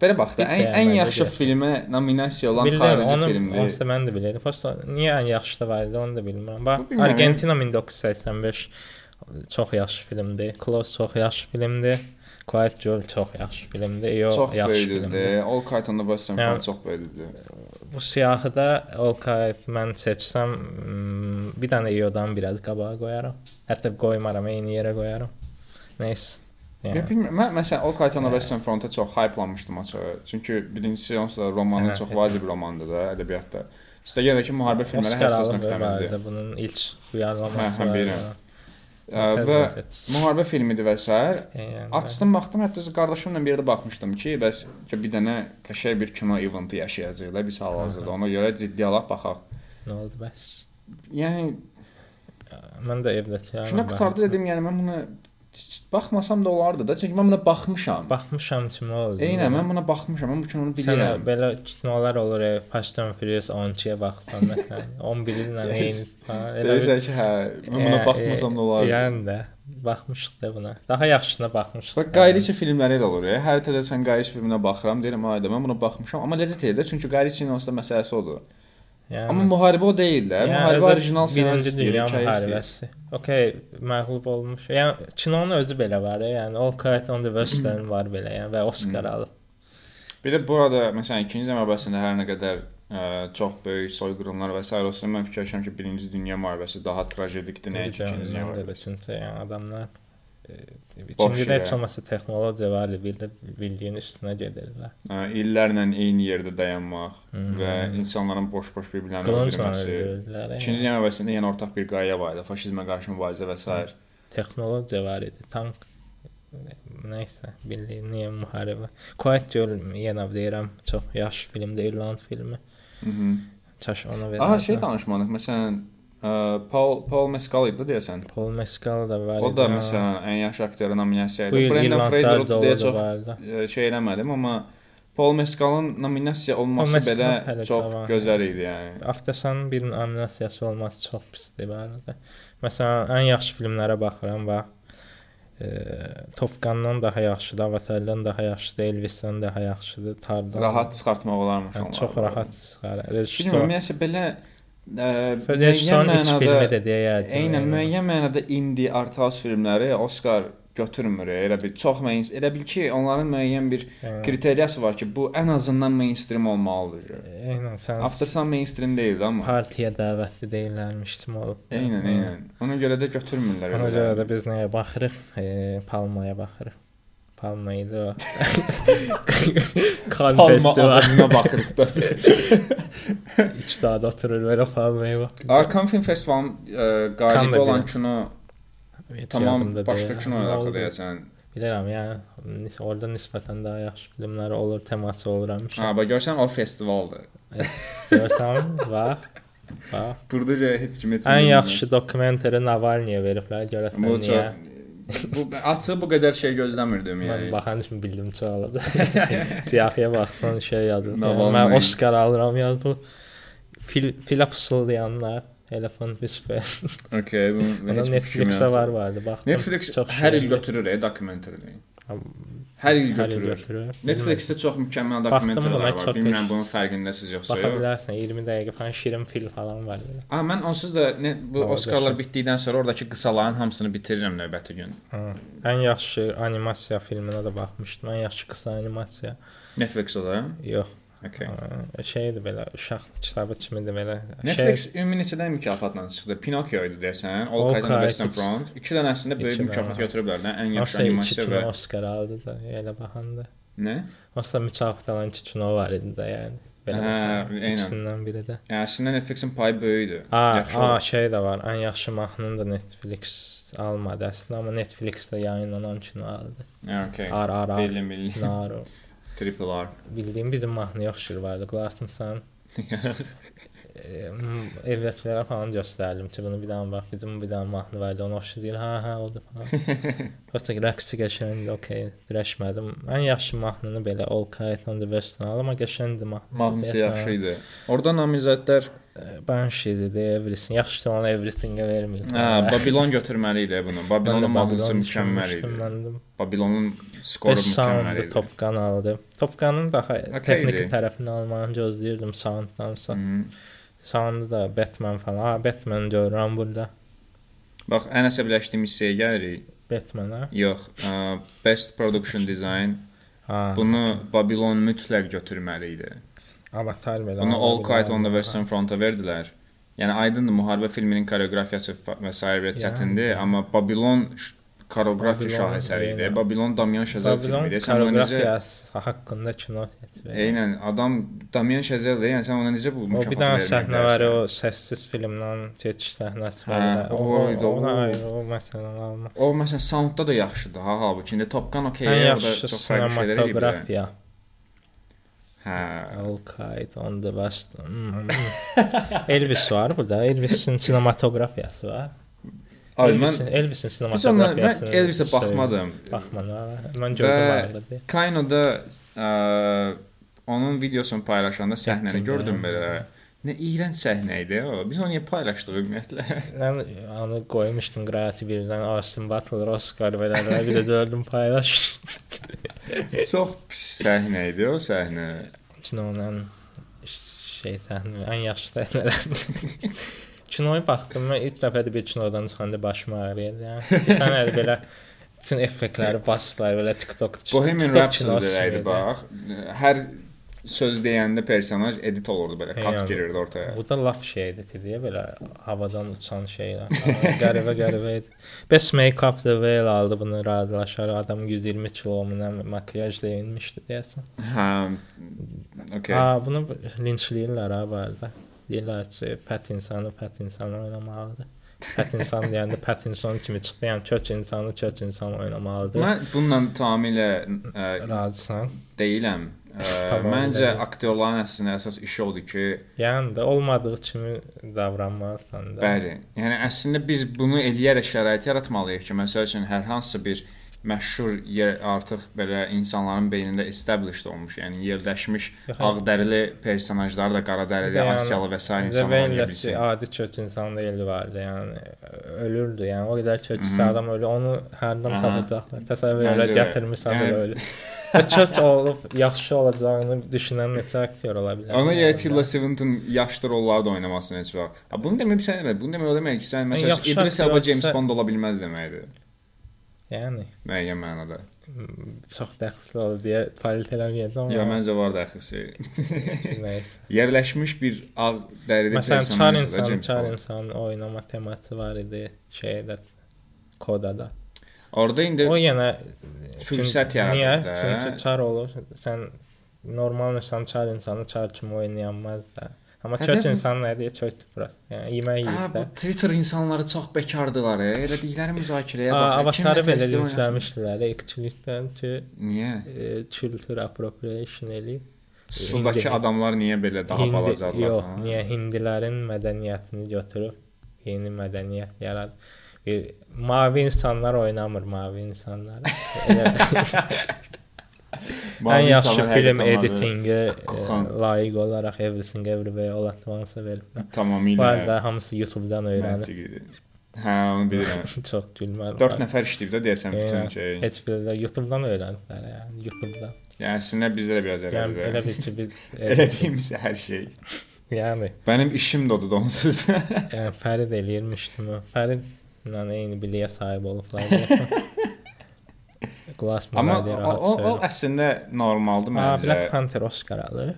A: Belə bax da ən, ən yaxşı filmə nominasiya olan
B: Bilirəm,
A: xarici
B: onu
A: filmdir.
B: da mən də bilirəm. Prosta niyə ən yaxşı da var idi, onu da bilmirəm. Bax. Argentina 1985 çox yaxşı filmdir. Close çox yaxşı filmdir. Quiet Girl çox yaxşı filmdir. Yo,
A: Çox
B: yaxşı filmdir.
A: All Quiet on the Western Front çox böyüdüldü.
B: Bu siyahıda Olkayt mən seçsəm mm, bir dənə İO'dan biraz qabağa qoyaram. Hətta qoymaram, eyni yerə qoyaram.
A: Ya
B: Yəni,
A: bilmirəm. Mən məsələn
B: Hə.
A: Western Front-a çox hype-lanmışdım açığı. Çünki birincisi onsuz da romanın
B: Hə,
A: çox
B: hə.
A: vacib romandır da ədəbiyyatda. Üstəgəl də ki, müharibə filmləri həssas nöqtəmizdir.
B: bunun ilk
A: Hə,
B: uyarlaması
A: hə,
B: var.
A: bilirəm. Və müharibə filmidir və s. Açdım, baxdım, hətta öz qardaşımla bir yerdə baxmışdım ki, bəs ki bir dənə qəşəng bir kino eventi yaşayacağıq da biz hal-hazırda. Ona görə ciddi alaq baxaq.
B: nə oldu bəs?
A: Yəni
B: Mən də evdəkilərə
A: kino qutardı dedim, yəni mən buna baxmasam da olardı da, çünki mən buna baxmışam.
B: Baxmışam kimi oldu.
A: Eynən, mən buna baxmışam, mən bu kinonu
B: Sən
A: bilirəm.
B: belə kinolar olur, e, Fast and Furious 12-yə baxsan məsələn, 11 ilə eyni falan.
A: Deyirsən ki, hə, mən buna
B: Hə,
A: baxmasam da
B: e,
A: olardı.
B: Yəni də baxmışıq da buna. Daha yaxşısına baxmışıq.
A: Bax Qayriçi filmləri də olur. Ya. Hər təzə sən Qayriçi filminə baxıram, deyirəm, ayda mən buna baxmışam, amma ləzzət edir çünki Qayriçinin onsuz da məsələsi odur.
B: Yəni,
A: Amma müharibə o deyil də.
B: yəni,
A: Müharibə orijinal
B: Birinci
A: ssenarist deyil,
B: müharibəsi. Okay, məğlub olmuş. Yəni kinonun özü belə var, yəni All Quiet on the Western var belə, yəni və Oscar alıb.
A: Bir də burada məsələn 2-ci Dünya müharibəsində hər nə qədər ə, çox böyük soyqırımlar və s. olsa, mən fikirləşirəm ki, 1-ci Dünya müharibəsi daha trajedikdir nəinki 2-ci Dünya müharibəsi.
B: yəni adamlar
A: yerə.
B: heç olmasa texnologiya var, bildi, bildiyin üstünə gedirlər.
A: Ə, illərlə eyni yerdə dayanmaq
B: Mhm.
A: və insanların boş-boş bir-birlərini öldürməsi.
B: öldürürlər.
A: 2-ci
B: Yəni,
A: Dünya müharibəsində yəni ortaq bir qayə var idi, faşizmə qarşı mübarizə və s.
B: texnologiya var idi, tank nəysə, bildiyin niyə müharibə. Quiet Girl yenə deyirəm, çox yaxşı filmdir, İrland filmi.
A: Mhm.
B: Çaş ona verərdim.
A: Aha, şey danışmadıq. Məsələn, Paul Paul Mescal idi deyəsən.
B: Paul Mescal da var.
A: O da məsələn ən yaxşı aktyor nominasiyası idi. Brendan Fraser o deyə çox şey eləmədim, amma Paul Mescalın nominasiya olması
B: Mescal
A: belə çox
B: cavan.
A: gözəl idi yəni.
B: Aftasanın bir nominasiyası olması çox pisdir arada. Məsələn, ən yaxşı filmlərə baxıram bax. E, Top Gun-dan daha yaxşıdır, Avatar-dan daha yaxşıdır, Elvis-dən daha yaxşıdır, Tar-dan.
A: Rahat çıxartmaq olarmış
B: Hə,
A: onlar.
B: çox rahat çıxar.
A: Bilmirəm,
B: Rejissor,
A: ümumiyyətlə belə müəyyən mənada. Eynən müəyyən mənada indie art house filmləri Oscar götürmür. Elə bil çox main elə bil ki, onların müəyyən bir
B: Yəni,
A: kriteriyası var ki, bu ən azından mainstream olmalıdır.
B: Eynən sən
A: Aftersun mainstream deyildi amma.
B: partiya dəvətli deyillərmiş kimi olub.
A: Eynən, eynən. Ona görə də götürmürlər
B: Ona görə də biz nəyə baxırıq? E, Palmaya baxırıq. Palma idi o. Kan
A: Palma
B: festival.
A: ağacına baxırıq da.
B: İç dağda oturur belə palmaya bax.
A: Arkan Film
B: Kan
A: qalibi
B: da
A: olan kino tamam başqa kino
B: oldu?
A: deyəsən.
B: Bilirəm, yəni orada nisbətən daha yaxşı filmlər olur, teması olur həmişə.
A: Ha, bax görsən o festivaldır.
B: Görsən, bax. Bax.
A: Burdaca heç kim heç
B: Ən yaxşı dokumentari Navalniyə veriblər, görəsən niyə?
A: Bu açıq bu qədər şey gözləmirdim
B: Mən
A: yəni.
B: baxan kimi bildim çoxaladı. Siyahıya baxsan şey yazır.
A: Navalny.
B: Mən Oscar alıram yazdı. Fil filə fısıldayanlar, Elephant Whisper.
A: Okay, bu
B: Netflix-ə var vardı, baxdım.
A: Netflix
B: Çox
A: hər il götürür e dokumentari. Hər il
B: Hər
A: götürür.
B: götürür.
A: Netflixdə çox mükəmməl dokumentarlar var. Bilmirəm bunun fərqindəsiz yoxsa
B: Baxa
A: yox.
B: bilərsən 20 dəqiqə falan şirin film falan var. belə.
A: A mən onsuz da ne, bu
B: Orada
A: Oscarlar
B: şey-
A: bitdikdən sonra oradakı qısaların hamısını bitirirəm növbəti gün.
B: Ha. Ən yaxşı animasiya filminə də baxmışdım. Ən yaxşı qısa animasiya.
A: Netflixdə.
B: Yox.
A: Okay.
B: Şeydir belə, uşaq kitabı kimidir belə.
A: Netflix ümumi neçədən mükafatla çıxdı? Pinokio idi desən, All Quiet on the Western Front. İki dənəsində böyük mükafat
B: dənə.
A: götürüblər də, ən yaxşı animasiya və
B: Oscar aldı da elə baxanda.
A: nə?
B: Aslında mükafat alan iki kino var idi də yəni. Belə
A: Hə,
B: ikisindən biri də.
A: Yəni əslində Netflixin payı böyükdür. Yaxşı
B: a şey də var. Ən yaxşı mahnını da Netflix almadı əslində, amma Netflixdə yayınlanan kino aldı.
A: Okay.
B: Ar ar ar.
A: Bildim, bildim.
B: Naro.
A: Triple R.
B: Bildiyim bizim mahnı yaxşı vardı. Qulaqasmısan? Evlətlərə falan göstərdim ki, bunu bir daha bax, bizim bir daha mahnı vardı, onu oxşu deyir. Hə, hə, odur falan. Prosta rəqsi qəşəngdir, okey. Dirəşmədim. Ən yaxşı mahnını belə All Quiet on the Western aldım, amma qəşəngdir mahnısı.
A: Mahnısı yaxşı idi. Orada namizədlər,
B: Banshee'dir, Everything. Yaxşı ki, onu Everything-ə verməyib.
A: hə, Babylon götürməli idi bunu. Babylonun mahnısı mükəmməl idi.
B: Məndim.
A: Babylonun skoru mükəmməl idi.
B: Top Gun aldı. Top Gun'un daha
A: Okey
B: texniki
A: idi.
B: tərəfini almağı gözləyirdim Sounddansa.
A: Hı.
B: Sound'u da Batman falan. Ha, Batman görürəm burada.
A: Bax, ən əsəbləşdiyim hissəyə gəlirik.
B: Batman-a.
A: Yox, ə, Best Production Design.
B: Ha.
A: Bunu Babylon mütləq götürməli idi.
B: Avatar belə.
A: Bunu
B: ala
A: All Quiet on the. Western Front'a verdilər. Yəni aydındır müharibə filminin koreografiyası və sair bir
B: Yəni.
A: çətindir, amma Babylon ş- koreografiya şahesəri idi. Damyan Şazel
B: Babylon
A: filmidir. Sən ona necə
B: haqqında kino çəkir.
A: Eynən, adam Damyan Şazeldir. Yəni sən ona necə bu
B: O
A: mükafatı
B: bir dənə səhnə var, o səssiz filmdən keçiş səhnəsi var.
A: o
B: O,
A: idi,
B: o,
A: o.
B: o, ayrı, o məsələn alma.
A: O məsələn soundda da yaxşıdır. Ha, halbuki indi Top Gun okey, orada çox fərqli şeylər eləyib. də. Hə.
B: Quiet on the West. Hmm. Elvis var burada. Elvis'in sinematografiyası var.
A: Ay
B: Elvis'in,
A: mən
B: Elvis'in
A: Biz ondan
B: sinematografiyası.
A: mən Elvisə baxmadım.
B: Baxmadım. Mən gördüm arada.
A: Kaino'da ə, onun videosunu paylaşanda səhnəni gördüm
B: hə.
A: belə. Nə iyrənc səhnə idi o. Biz onu paylaşdıq ümumiyyətlə?
B: Mən onu qoymuşdum Creative birdən Austin Butler Oscar verələr bir də gördüm paylaşdım.
A: Çox pis səhnə idi o səhnə.
B: Kinonun şey səhnə ən yaxşı səhnələrdir. Kinoya baxdım mən ilk dəfə də bir kinodan çıxanda başım ağrıyırdı. Yəni bir dənə də belə bütün effektləri basdılar belə TikTok.
A: Bohemian
B: TikTok
A: Rhapsody
B: kinosu
A: idi
B: idi.
A: bax. Hər söz deyəndə personaj edit olurdu belə, kat
B: Yəni,
A: girirdi ortaya.
B: Bu da laf şeydi deyə belə havadan uçan şeylər. Aa, Qəribə qəribə idi. Best Make-up the Whale aldı bunu razılaşar. Adam 120 kilo mu makyaj deyilmişdi deyəsən.
A: Hə. Okay.
B: Aa, bunu linçləyirlər ha bu arada. Deyirlər ki, fət insanı fət insanı oynamalıdır. Fət insan deyəndə Pattinson kimi çıxdı. Yəni kök insanı kök insan oynamalıdır.
A: Mən bununla tamamilə ə,
B: razısan.
A: deyiləm.
B: Tamam,
A: məncə
B: deyil.
A: aktyorların əslində əsas işi odur ki,
B: Yəni də olmadığı kimi davranmalısan da.
A: Bəli. Yəni əslində biz bunu eləyərək şərait yaratmalıyıq ki, məsəl üçün hər hansı bir məşhur yer artıq belə insanların beynində established olmuş, yəni yerləşmiş ağdərili personajlar da qara dərili,
B: Yəni,
A: asiyalı və sair insanlar
B: Revenlet
A: bilsin.
B: adi kök insan deyildi vardı. Yəni ölürdü. Yəni o qədər kökçü
A: Mhm.
B: adam ölü. Onu hərdən tapacaqlar. Təsəvvür elə gətirmisən
A: yəni,
B: ölü. Kök olub yaxşı olacağını düşünən neçə aktyor ola bilər.
A: Ona
B: Yəni,
A: görə Tilda Swinton yaşlı rollarda oynamasını heç vaxt. Bunu demək sən demək, bunu demək o demək ki, sən məsələn İdris Elba James Bond ola bilməz deməkdir.
B: Yəni
A: Müəyyən mənada.
B: m, çox dəxli olur deyə falit eləməyəcəm amma.
A: Ya məncə var dəxlisi. Yerləşmiş bir ağ dərili
B: Məsələn, çar
A: personaj da
B: insan,
A: James
B: çar
A: Bond.
B: insan oynama teması var idi şeydə kodada.
A: Orada indi
B: O yenə
A: fürsət yaradır da.
B: Çünki çar olur. Sən normal insan çar insanı çar kimi oynayanmaz da. Amma
A: Hə, də-
B: insan nə deyə çöktü bura. Yəni yemək
A: Hə,
B: yeyir
A: bu
B: də.
A: Twitter insanları çox bekardılar. e. Elədikləri müzakirəyə
B: Aa,
A: bax.
B: Avatarı belə yükləmişdilər iqçilikdən ki,
A: Niyə?
B: e, kültür appropriation eləyib.
A: Sudakı
B: Hindi-
A: adamlar niyə belə daha
B: Hindi-
A: balacadılar?
B: Yox,
A: falan?
B: niyə hindilərin mədəniyyətini götürüb yeni mədəniyyət yaradı. Bir, mavi insanlar oynamır mavi insanlar. Elə-
A: Mavi
B: Ən yaxşı
A: insanlar
B: film
A: həqiqətən mavi.
B: editingi e,
A: Qoxan.
B: layiq olaraq Everything Everywhere All at Once verilib.
A: Tamamilə.
B: Bu arada hamısı YouTube-dan öyrənib.
A: məntiqidir. Hə, onu bilirəm.
B: Çox gülməli.
A: 4 nəfər işləyib də deyəsən bütün
B: Yəni,
A: şey.
B: Heç biri də YouTube-dan öyrəniblər yəni, YouTube-dan.
A: Yəni əslində bizdə də biraz
B: Yəni elə
A: elədir.
B: bir ki biz
A: Elədiyimiz hər şey.
B: yəni
A: Mənim işim dodur da onsuz.
B: Yəni Fərid eləyirmişdim. o. Fəridlə eyni biliyə sahib olublar. Glass
A: Amma o, o, o əslində normaldır
B: Black
A: məncə.
B: Panther Oscar alır.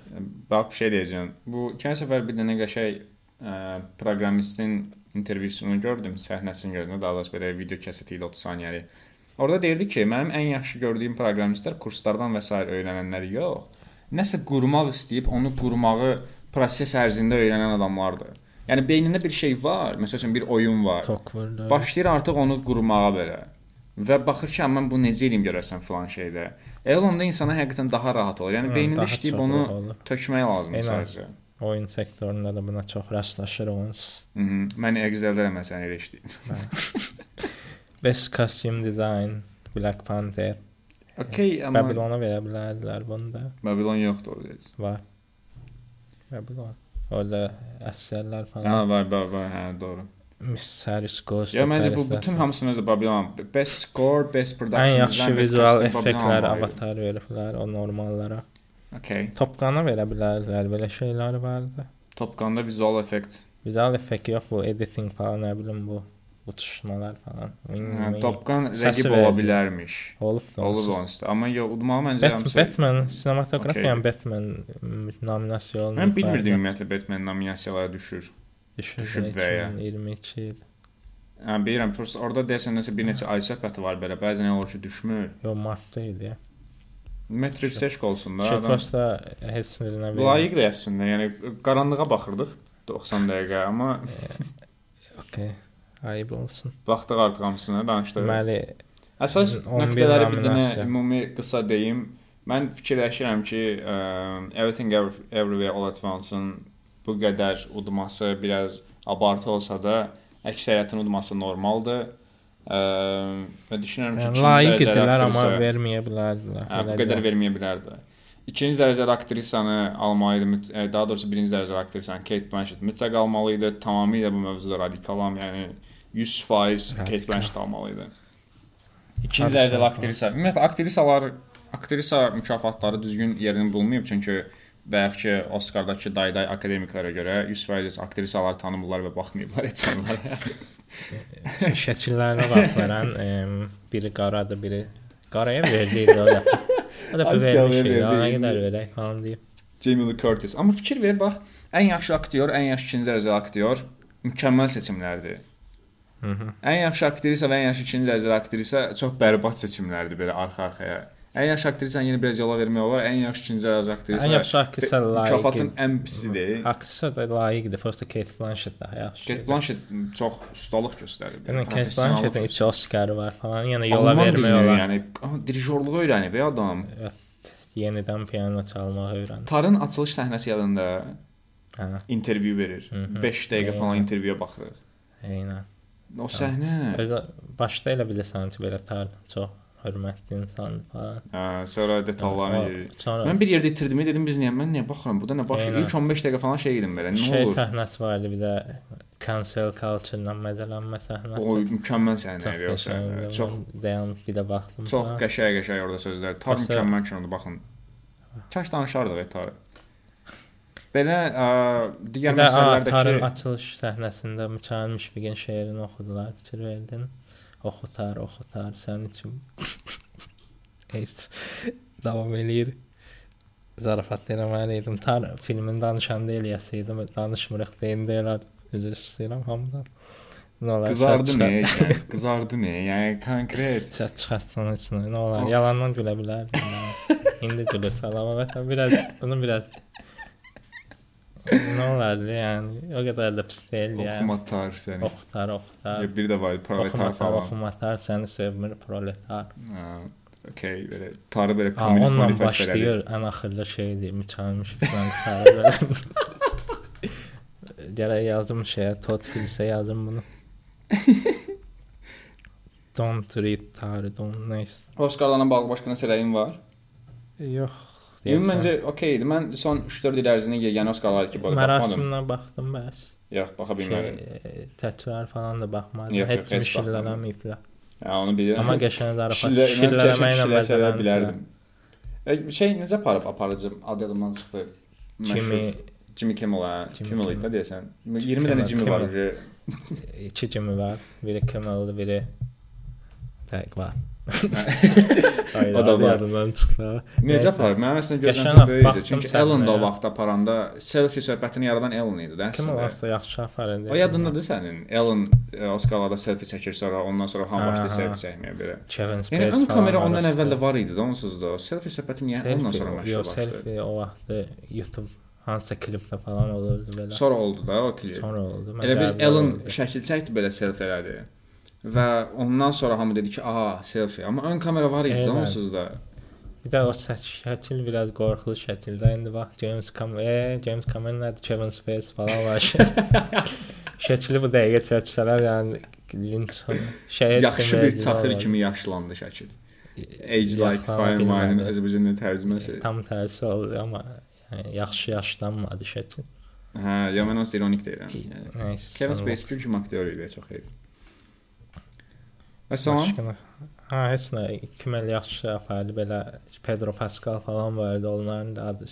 A: Bax bir şey deyəcəm. Bu keçən səfər bir dənə qəşəng ə, proqramistin intervyusunu gördüm, səhnəsini gördüm. Daha doğrusu belə video kəsəti ilə 30 saniyəlik. Orada deyirdi ki, mənim ən yaxşı gördüyüm proqramistlər kurslardan və s. öyrənənlər yox. Nəsə qurmaq istəyib onu qurmağı proses ərzində öyrənən adamlardır. Yəni beynində bir şey var, məsəl üçün bir oyun var.
B: Tok vurdu.
A: Başlayır artıq onu qurmağa belə. Və baxır ki, mən bu necə eləyim görəsən filan şeydə. El onda insana həqiqətən daha rahat olur. Yəni
B: Hı,
A: beynində işləyib onu
B: olur.
A: tökmək lazımdır sadəcə.
B: Oyun sektorunda da buna çox rastlaşırıq.
A: Mhm. Mən Excel-də də məsələn elə işləyirəm.
B: Best costume design Black Panther.
A: Okay, amma
B: Babylona verə bilərdilər bunda.
A: Babylon yoxdur orada.
B: Var. Babylon. Orada əsərlər
A: Ha,
B: falan.
A: var, var, var, hə, doğru.
B: Miss Saris Ghost.
A: Ya məncə bu bütün hamısını da Babylon best score, best production
B: ən yaxşı
A: design, best
B: vizual
A: costume, Babylon
B: effektlər
A: var idi.
B: avatar veriblər o normallara.
A: Okay.
B: Top Gun-a verə bilərdilər, belə şeylər vardı.
A: Top Gun-da vizual effekt.
B: Vizual effekt yox bu, editing falan, nə bilim bu uçuşmalar falan.
A: Top Gun
B: Səsi
A: rəqib ola bilərmiş.
B: olub da.
A: Olur
B: onsuz.
A: Amma yox, udmalı məncə hamısı.
B: Batman sinematografiyanın
A: Okey.
B: Batman nominasiya olunub.
A: Mən bilmirdim ümumiyyətlə Batman nominasiyalara düşür.
B: düşüb
A: düşüb və ya.
B: 22 il.
A: Hə, bilirəm. Prosta orada deyəsən nəsə bir neçə ay söhbəti var belə. Bəzən olur ki, düşmür.
B: Yo martda idi.
A: Metrik seçk olsun da.
B: Şey prosta heç birinə
A: layiq də əslində. Yəni qaranlığa baxırdıq 90 dəqiqə, amma
B: Okay. Ayıb olsun.
A: baxdıq artıq hamısına danışdıq.
B: Deməli,
A: Əsas
B: 11
A: nöqtələri bir dənə ümumi qısa deyim. Mən fikirləşirəm ki, ə, Everything Every- Everywhere All at Once-ın bu qədər udması biraz abartı olsa da, əksəriyyətin udması normaldır. Ə, və düşünürəm ki,
B: yəni, layiq idilər amma verməyə bilərdilər.
A: Hə, bu qədər verməyə bilərdi. İkinci dərəcəli aktrisanı almalı idi, e, daha doğrusu birinci dərəcəli aktrisanı Kate Blanchett mütləq almalı idi. Tamamilə bu mövzuda radikalam, yəni 100% Kate. Blanchett almalı idi. İkinci dərəcəli aktrisa. Ümumiyyətlə aktrisalar aktrisa mükafatları düzgün yerini bulmayıb çünki bayaqki Oscardakı dayday akademiklərə görə 100% aktrisalar tanımırlar və baxmayıblar heç onlara.
B: şəkillərinə baxmaran, biri qaradır, biri qaraya verdiydi o da. O da idi. Ona
A: verdi.
B: qədər verək falan deyib.
A: Jamie Lee Curtis. Amma fikir ver bax, ən yaxşı aktyor, ən yaxşı ikinci dərəcəli aktyor mükəmməl seçimlərdir.
B: Hı -hı.
A: Ən yaxşı aktrisa və ən yaxşı ikinci dərəcəli aktrisa çox bərbad seçimlərdir belə arxa-arxaya. Ən yaxşı aktrisanı yenə biraz yola vermək olar. Ən yaxşı ikinci dərəcəli aktrisa.
B: Ən yaxşı aktrisa layiq.
A: Mükafatın ən pisidir.
B: Aktrisa da layiqdir. Prosta Kate Blanchett daha yaxşı.
A: Kate Blanchett çox ustalıq göstərir.
B: Yəni Kate Blanchettin iki Oscarı var falan. Yəni yola
A: Alman
B: vermək olar.
A: Yəni dirijorluğu öyrənib adam.
B: Yenidən piano çalmağı öyrən.
A: Tarın açılış səhnəsi yadında
B: Hə,
A: intervyu verir.
B: Hı hı.
A: 5 dəqiqə falan intervyuya baxırıq.
B: eynən.
A: O səhnə.
B: Özü başda elə bilirsən ki, belə tar çox hörmətli insan falan.
A: Hə, sonra detallarına
B: O-
A: girir.
B: Sonra
A: Mən bir yerdə itirdim, dedim biz niyə mən niyə baxıram? Burada nə baş
B: Eynən.
A: ilk 15 dəqiqə falan şey idim belə. Nə
B: şey
A: olur?
B: səhnəsi var idi bir də cancel culture-la mədələnmə səhnəsi.
A: O mükəmməl səhnə idi o səhnə. Çox
B: dayanıb bir də baxdım.
A: çox qəşəng-qəşəng orada sözlər. Tar mükəmməl kinodur, baxın. Kaş danışardıq ey Tar. Belə ə, digər
B: Bir də a, tarın
A: məsələlərdəki
B: açılış səhnəsində Mikail Müşfiqin şeirini oxudular. Fikir verdin. Oxutar, oxutar sənin üçün. Heç davam eləyir. Zarafat eləməli idim. Tar filmin danışanda eləyəsiydim. Danışmırıq deyəndə elədim. Üzr istəyirəm hamıdan. Nə olar?
A: Qızardı nə? Yəni qızardı nə? Yəni konkret.
B: Səs çıxartsan heç nə. Nə olar? Yalandan gülə bilərdim. ya. İndi gülür salamət. Biraz bunu biraz Nə olardı yəni? O qədər də pis deyil yəni.
A: Oxumatar səni.
B: Oxtar, oxtar.
A: Ya biri də var, proletar
B: Oxumatar,
A: falan.
B: oxumatar səni sevmir proletar.
A: Ha, okey, belə tarı belə
B: Ha,
A: kommunist
B: onunla
A: manifestləri.
B: başlayır. Ən axırda şeydir, Miçalmış falan çıxarır. Gərək yazım şeyə, Todd Phillips'e yazım bunu. don't read tarih, don't neyse.
A: Oscarlarla bağlı başqa nəsə rəyin var?
B: Yox.
A: Yəni məncə okeydir. Mən son 3-4 il ərzində yeganə Oscarlara ki, baxmadım.
B: Mərasimlə baxdım bəs.
A: Yox, baxa
B: Şey,
A: bilmədim.
B: e, təkrar falan da baxmadım.
A: Yox,
B: Heç eləməyiblər.
A: Ya onu bilirəm.
B: Amma qəşəng zarafat.
A: Şillə, mən
B: Şilləməklə
A: şillə sevə
B: bəzələnmişlər.
A: bilərdim. E, Şey necə aparıb aparıcım? Adı yadımdan çıxdı.
B: Kimi
A: Jimmy Kimmel, hə?
B: Jimmy
A: Kimmel idi deyəsən. 20 dənə Jimmy var.
B: Kimmel.
A: uje.
B: iki kimi var. Biri Kimmel'dir, biri Tək var.
A: O da var.
B: Yadımdan çıxdı.
A: Necə aparıb? Mənim əslində
B: Qəşəng
A: gözləntім böyük idi.
B: baxdım
A: Çünki. Ellen də o vaxt aparanda selfie söhbətini yaradan Ellen idi də əslində.
B: aslında yaxşı aparır.
A: O yadındadır sənin? Ellen Oscarlarda selfie çəkir sonra ondan sonra hamı başlayır selfie çəkməyə belə.
B: Kevin
A: Yəni
B: Spacey
A: ön kamera ondan əvvəl də var idi də onsuz da. Selfie söhbəti niyə ondan sonra məşhur başladı?
B: selfie o vaxtı YouTube hansısa klipdə falan olurdu belə.
A: Sonra oldu da o klip.
B: Sonra oldu.
A: Elə bil Ellen şəkil çəkdi belə selfie elədi. Və ondan sonra hamı dedi ki, "Aha, selfie." Amma ön kamera var idi onsuz da.
B: Bir də o şək- şəkil biraz qorxulu şəkildə. İndi bax James Cameron, James Cameron nədir? Kevin Spacey falan var. Şəkili bu dəqiqə çəksələr, yəni linç şey
A: Yaxşı bir çaxır kimi yaşlandı şəkil. Age like fine wine Azərbaycan tərcüməsi.
B: Tam tərsi oldu amma yəni, yaxşı yaşlanmadı şəkil.
A: Hə, ya mən onu ironik deyirəm. Yəni. Kevin Spacey kim aktyor idi, çox xeyir. Və salam.
B: Başqa- Ha, heç nə. Kimə yaxşı apardı belə Pedro Pascal falan vardı onların da adı.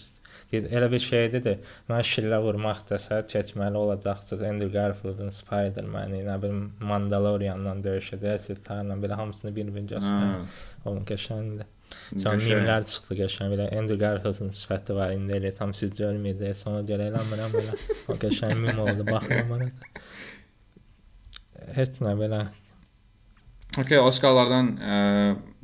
B: Dedi, elə bir şeydir də mən şillə vurmaq dəsə çəkməli olacaqsınız Andrew Garfield'ın Spider-Man-i, nə bilim Mandalorian-la döyüşəcəksiniz, tarla belə hamısını bir-bir
A: Hə.
B: göstərin. Onun qəşəngdir. Sonra mimlər çıxdı qəşəng belə Andrew Garfield'ın sifəti var indi elə tam siz görməyəcəksiniz. Sonra görə eləmirəm belə. O qəşəng mim oldu. Baxma mənə. Heç nə belə
A: Okay, Oscarlardan ə,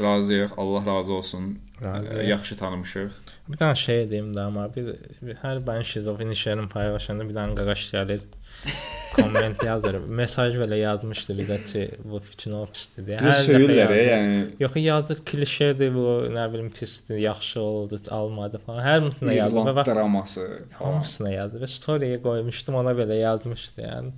A: razıyıq. Allah razı olsun.
B: Razıyıq.
A: Ə, yaxşı tanımışıq.
B: Bir dənə şey deyim də amma bir, bir hər ben şizofren paylaşanda bir dənə qaqaş gəlir. komment yazır. Mesaj belə yazmışdı bir də ki, bu fikrin o pisdir deyə. Hər
A: söyürlər, yəni
B: Yox, yazır klişedir bu, nə bilim pisdir, yaxşı oldu, almadı falan. Hər mütünə yazır. Və bax
A: draması falan.
B: hamısına yazır. Və storyyə qoymuşdum, ona belə yazmışdı yəni.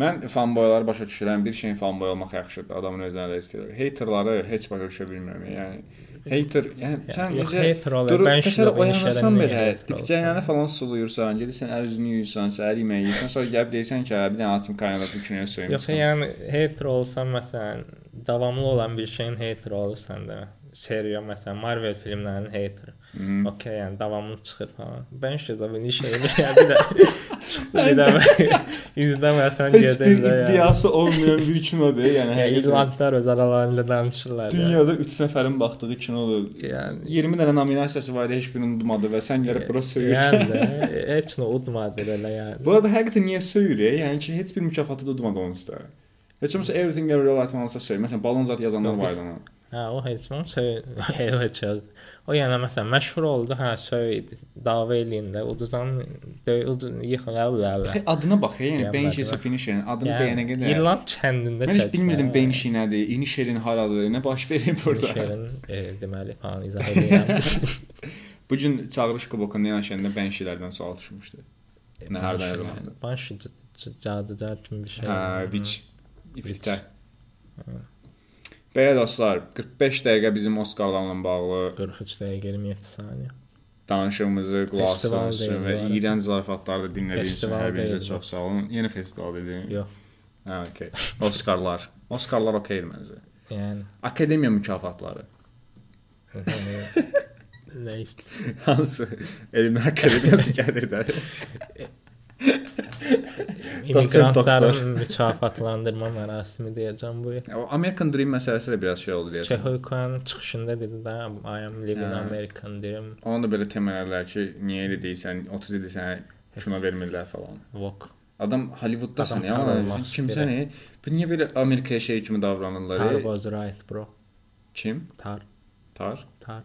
A: Mən fanboyları başa düşürəm. Bir şeyin fanboy olmaq yaxşıdır. Adamın özünə də istəyir. Haterları heç başa düşə bilmirəm. Yəni hater, yəni sən
B: yox,
A: necə durub təsəvvür oyanırsan belə,
B: olsun?
A: falan suluyursan, gedirsən əl üzünü yuyursan, səhər yeməyi yeyirsən, sonra gəlib deyirsən ki, hə, bir dənə açım kaynadıb üçünə
B: Yox,
A: söyümsən.
B: yəni hater olsan məsələn, davamlı olan bir şeyin hater olursan da, seriya məsələn Marvel filmlərinin hater.
A: Mhm.
B: Okay, yəni davamlı çıxır falan. Ben şizofren iş elə yəni bir də çıxdı bir də izləməsən
A: Heç bir
B: gedin də. yəni.
A: iddiası olmayan bir kinodur. Yəni
B: Yəni
A: həqiqətən
B: öz aralarında danışırlar. yəni.
A: dünyada 3 nəfərin baxdığı kinodur.
B: Yəni
A: 20 dənə nominasiyası var idi, heç birini udmadı və sən gəlib bura
B: yəni
A: söyürsən.
B: də heç nə udmadı elə yəni.
A: Bu arada həqiqətən niyə söyür? Yəni ki, heç bir mükafatı da udmadı onsuz da. Heç olmasa Everything Everywhere All at Once söyür. Məsələn, balon zat yazanlar var idi ona.
B: Hə, o heç nə söy heç öz. O yəni məsələn məşhur oldu, hə, söyüdü. Dava eləyin də ududan ucun yıxılarlar.
A: Xey, Adına bax, yəni of Inisherin adını deyənə qədər.
B: İrland kəndində
A: Mən heç bilmirdim Banshee nədir, Inisherin haradır, nə baş verir burada.
B: Şerin e, deməli falan izah edirəm.
A: Bu gün çağırış kubokunda yanaşanda Bansheelərdən sual düşmüşdü. Nə hardan yazılmalı?
B: Baş cadıgar kimi bir şey.
A: Hə, Witch İfritə. Belə dostlar, 45 dəqiqə bizim Oscarlarla bağlı
B: 43 dəqiqə 27 saniyə.
A: danışığımızı qulaq
B: bu
A: və iyrənc zarafatları da dinlədiyiniz üçün hər birinizə çox sağ olun. Yeni festival dedin?
B: Yox.
A: Hə, okey. Oscarlar. Oscarlar okeydir məncə.
B: Yəni
A: Akademiya mükafatları.
B: nə işte.
A: Hansı elmi akademiyası gəlir də.
B: İmmigrantların mükafatlandırma mərasimi deyəcəm bu.
A: O American Dream məsələsi də biraz şey oldu deyəsən.
B: Çehoykanın çıxışında dedi də I am living
A: Hə.
B: American dream.
A: Onu da belə təməllədilər ki, niyə elə deyirsən, 30 ildir sənə kino vermirlər falan.
B: Vok.
A: Adam Hollywooddasan ya. Kimsən? e? Bu niyə belə Amerikaya şey kimi davranırlar?
B: Tar was right bro.
A: Kim?
B: Tar,
A: Tar.
B: tar.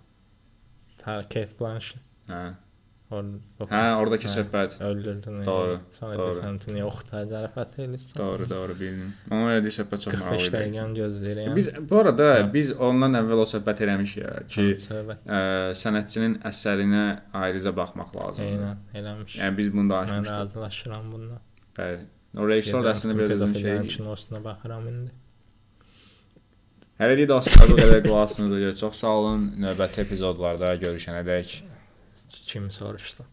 B: Tar Kate Blanchett.
A: Hə.
B: Or,
A: Hə, oradakı
B: Hə.
A: söhbət.
B: öldürdün.
A: Doğru,
B: Sonra
A: doğru.
B: desən ki, yoxdur, zərafət edirsən.
A: Doğru, doğru bildim. Amma elədiyi söhbət çox
B: 45
A: maraqlı idi.
B: dəqiqəni gözləyirəm.
A: Biz bu arada
B: Hə.
A: biz ondan əvvəl o söhbət eləmişik ya ki,
B: söhbət.
A: ə, sənətçinin əsərinə ayrıca baxmaq lazımdır.
B: Eynən, eləmiş.
A: Yəni biz bunu
B: Mən
A: danışmışdıq.
B: razılaşıram bununla.
A: Bəli. O da əslində biraz özün şey.
B: şey. kinosuna baxıram indi.
A: Hələlik dostlar, bu qədər qulaq asdığınıza görə çox sağ olun. Növbəti epizodlarda görüşənədək
B: Kim soruşdu?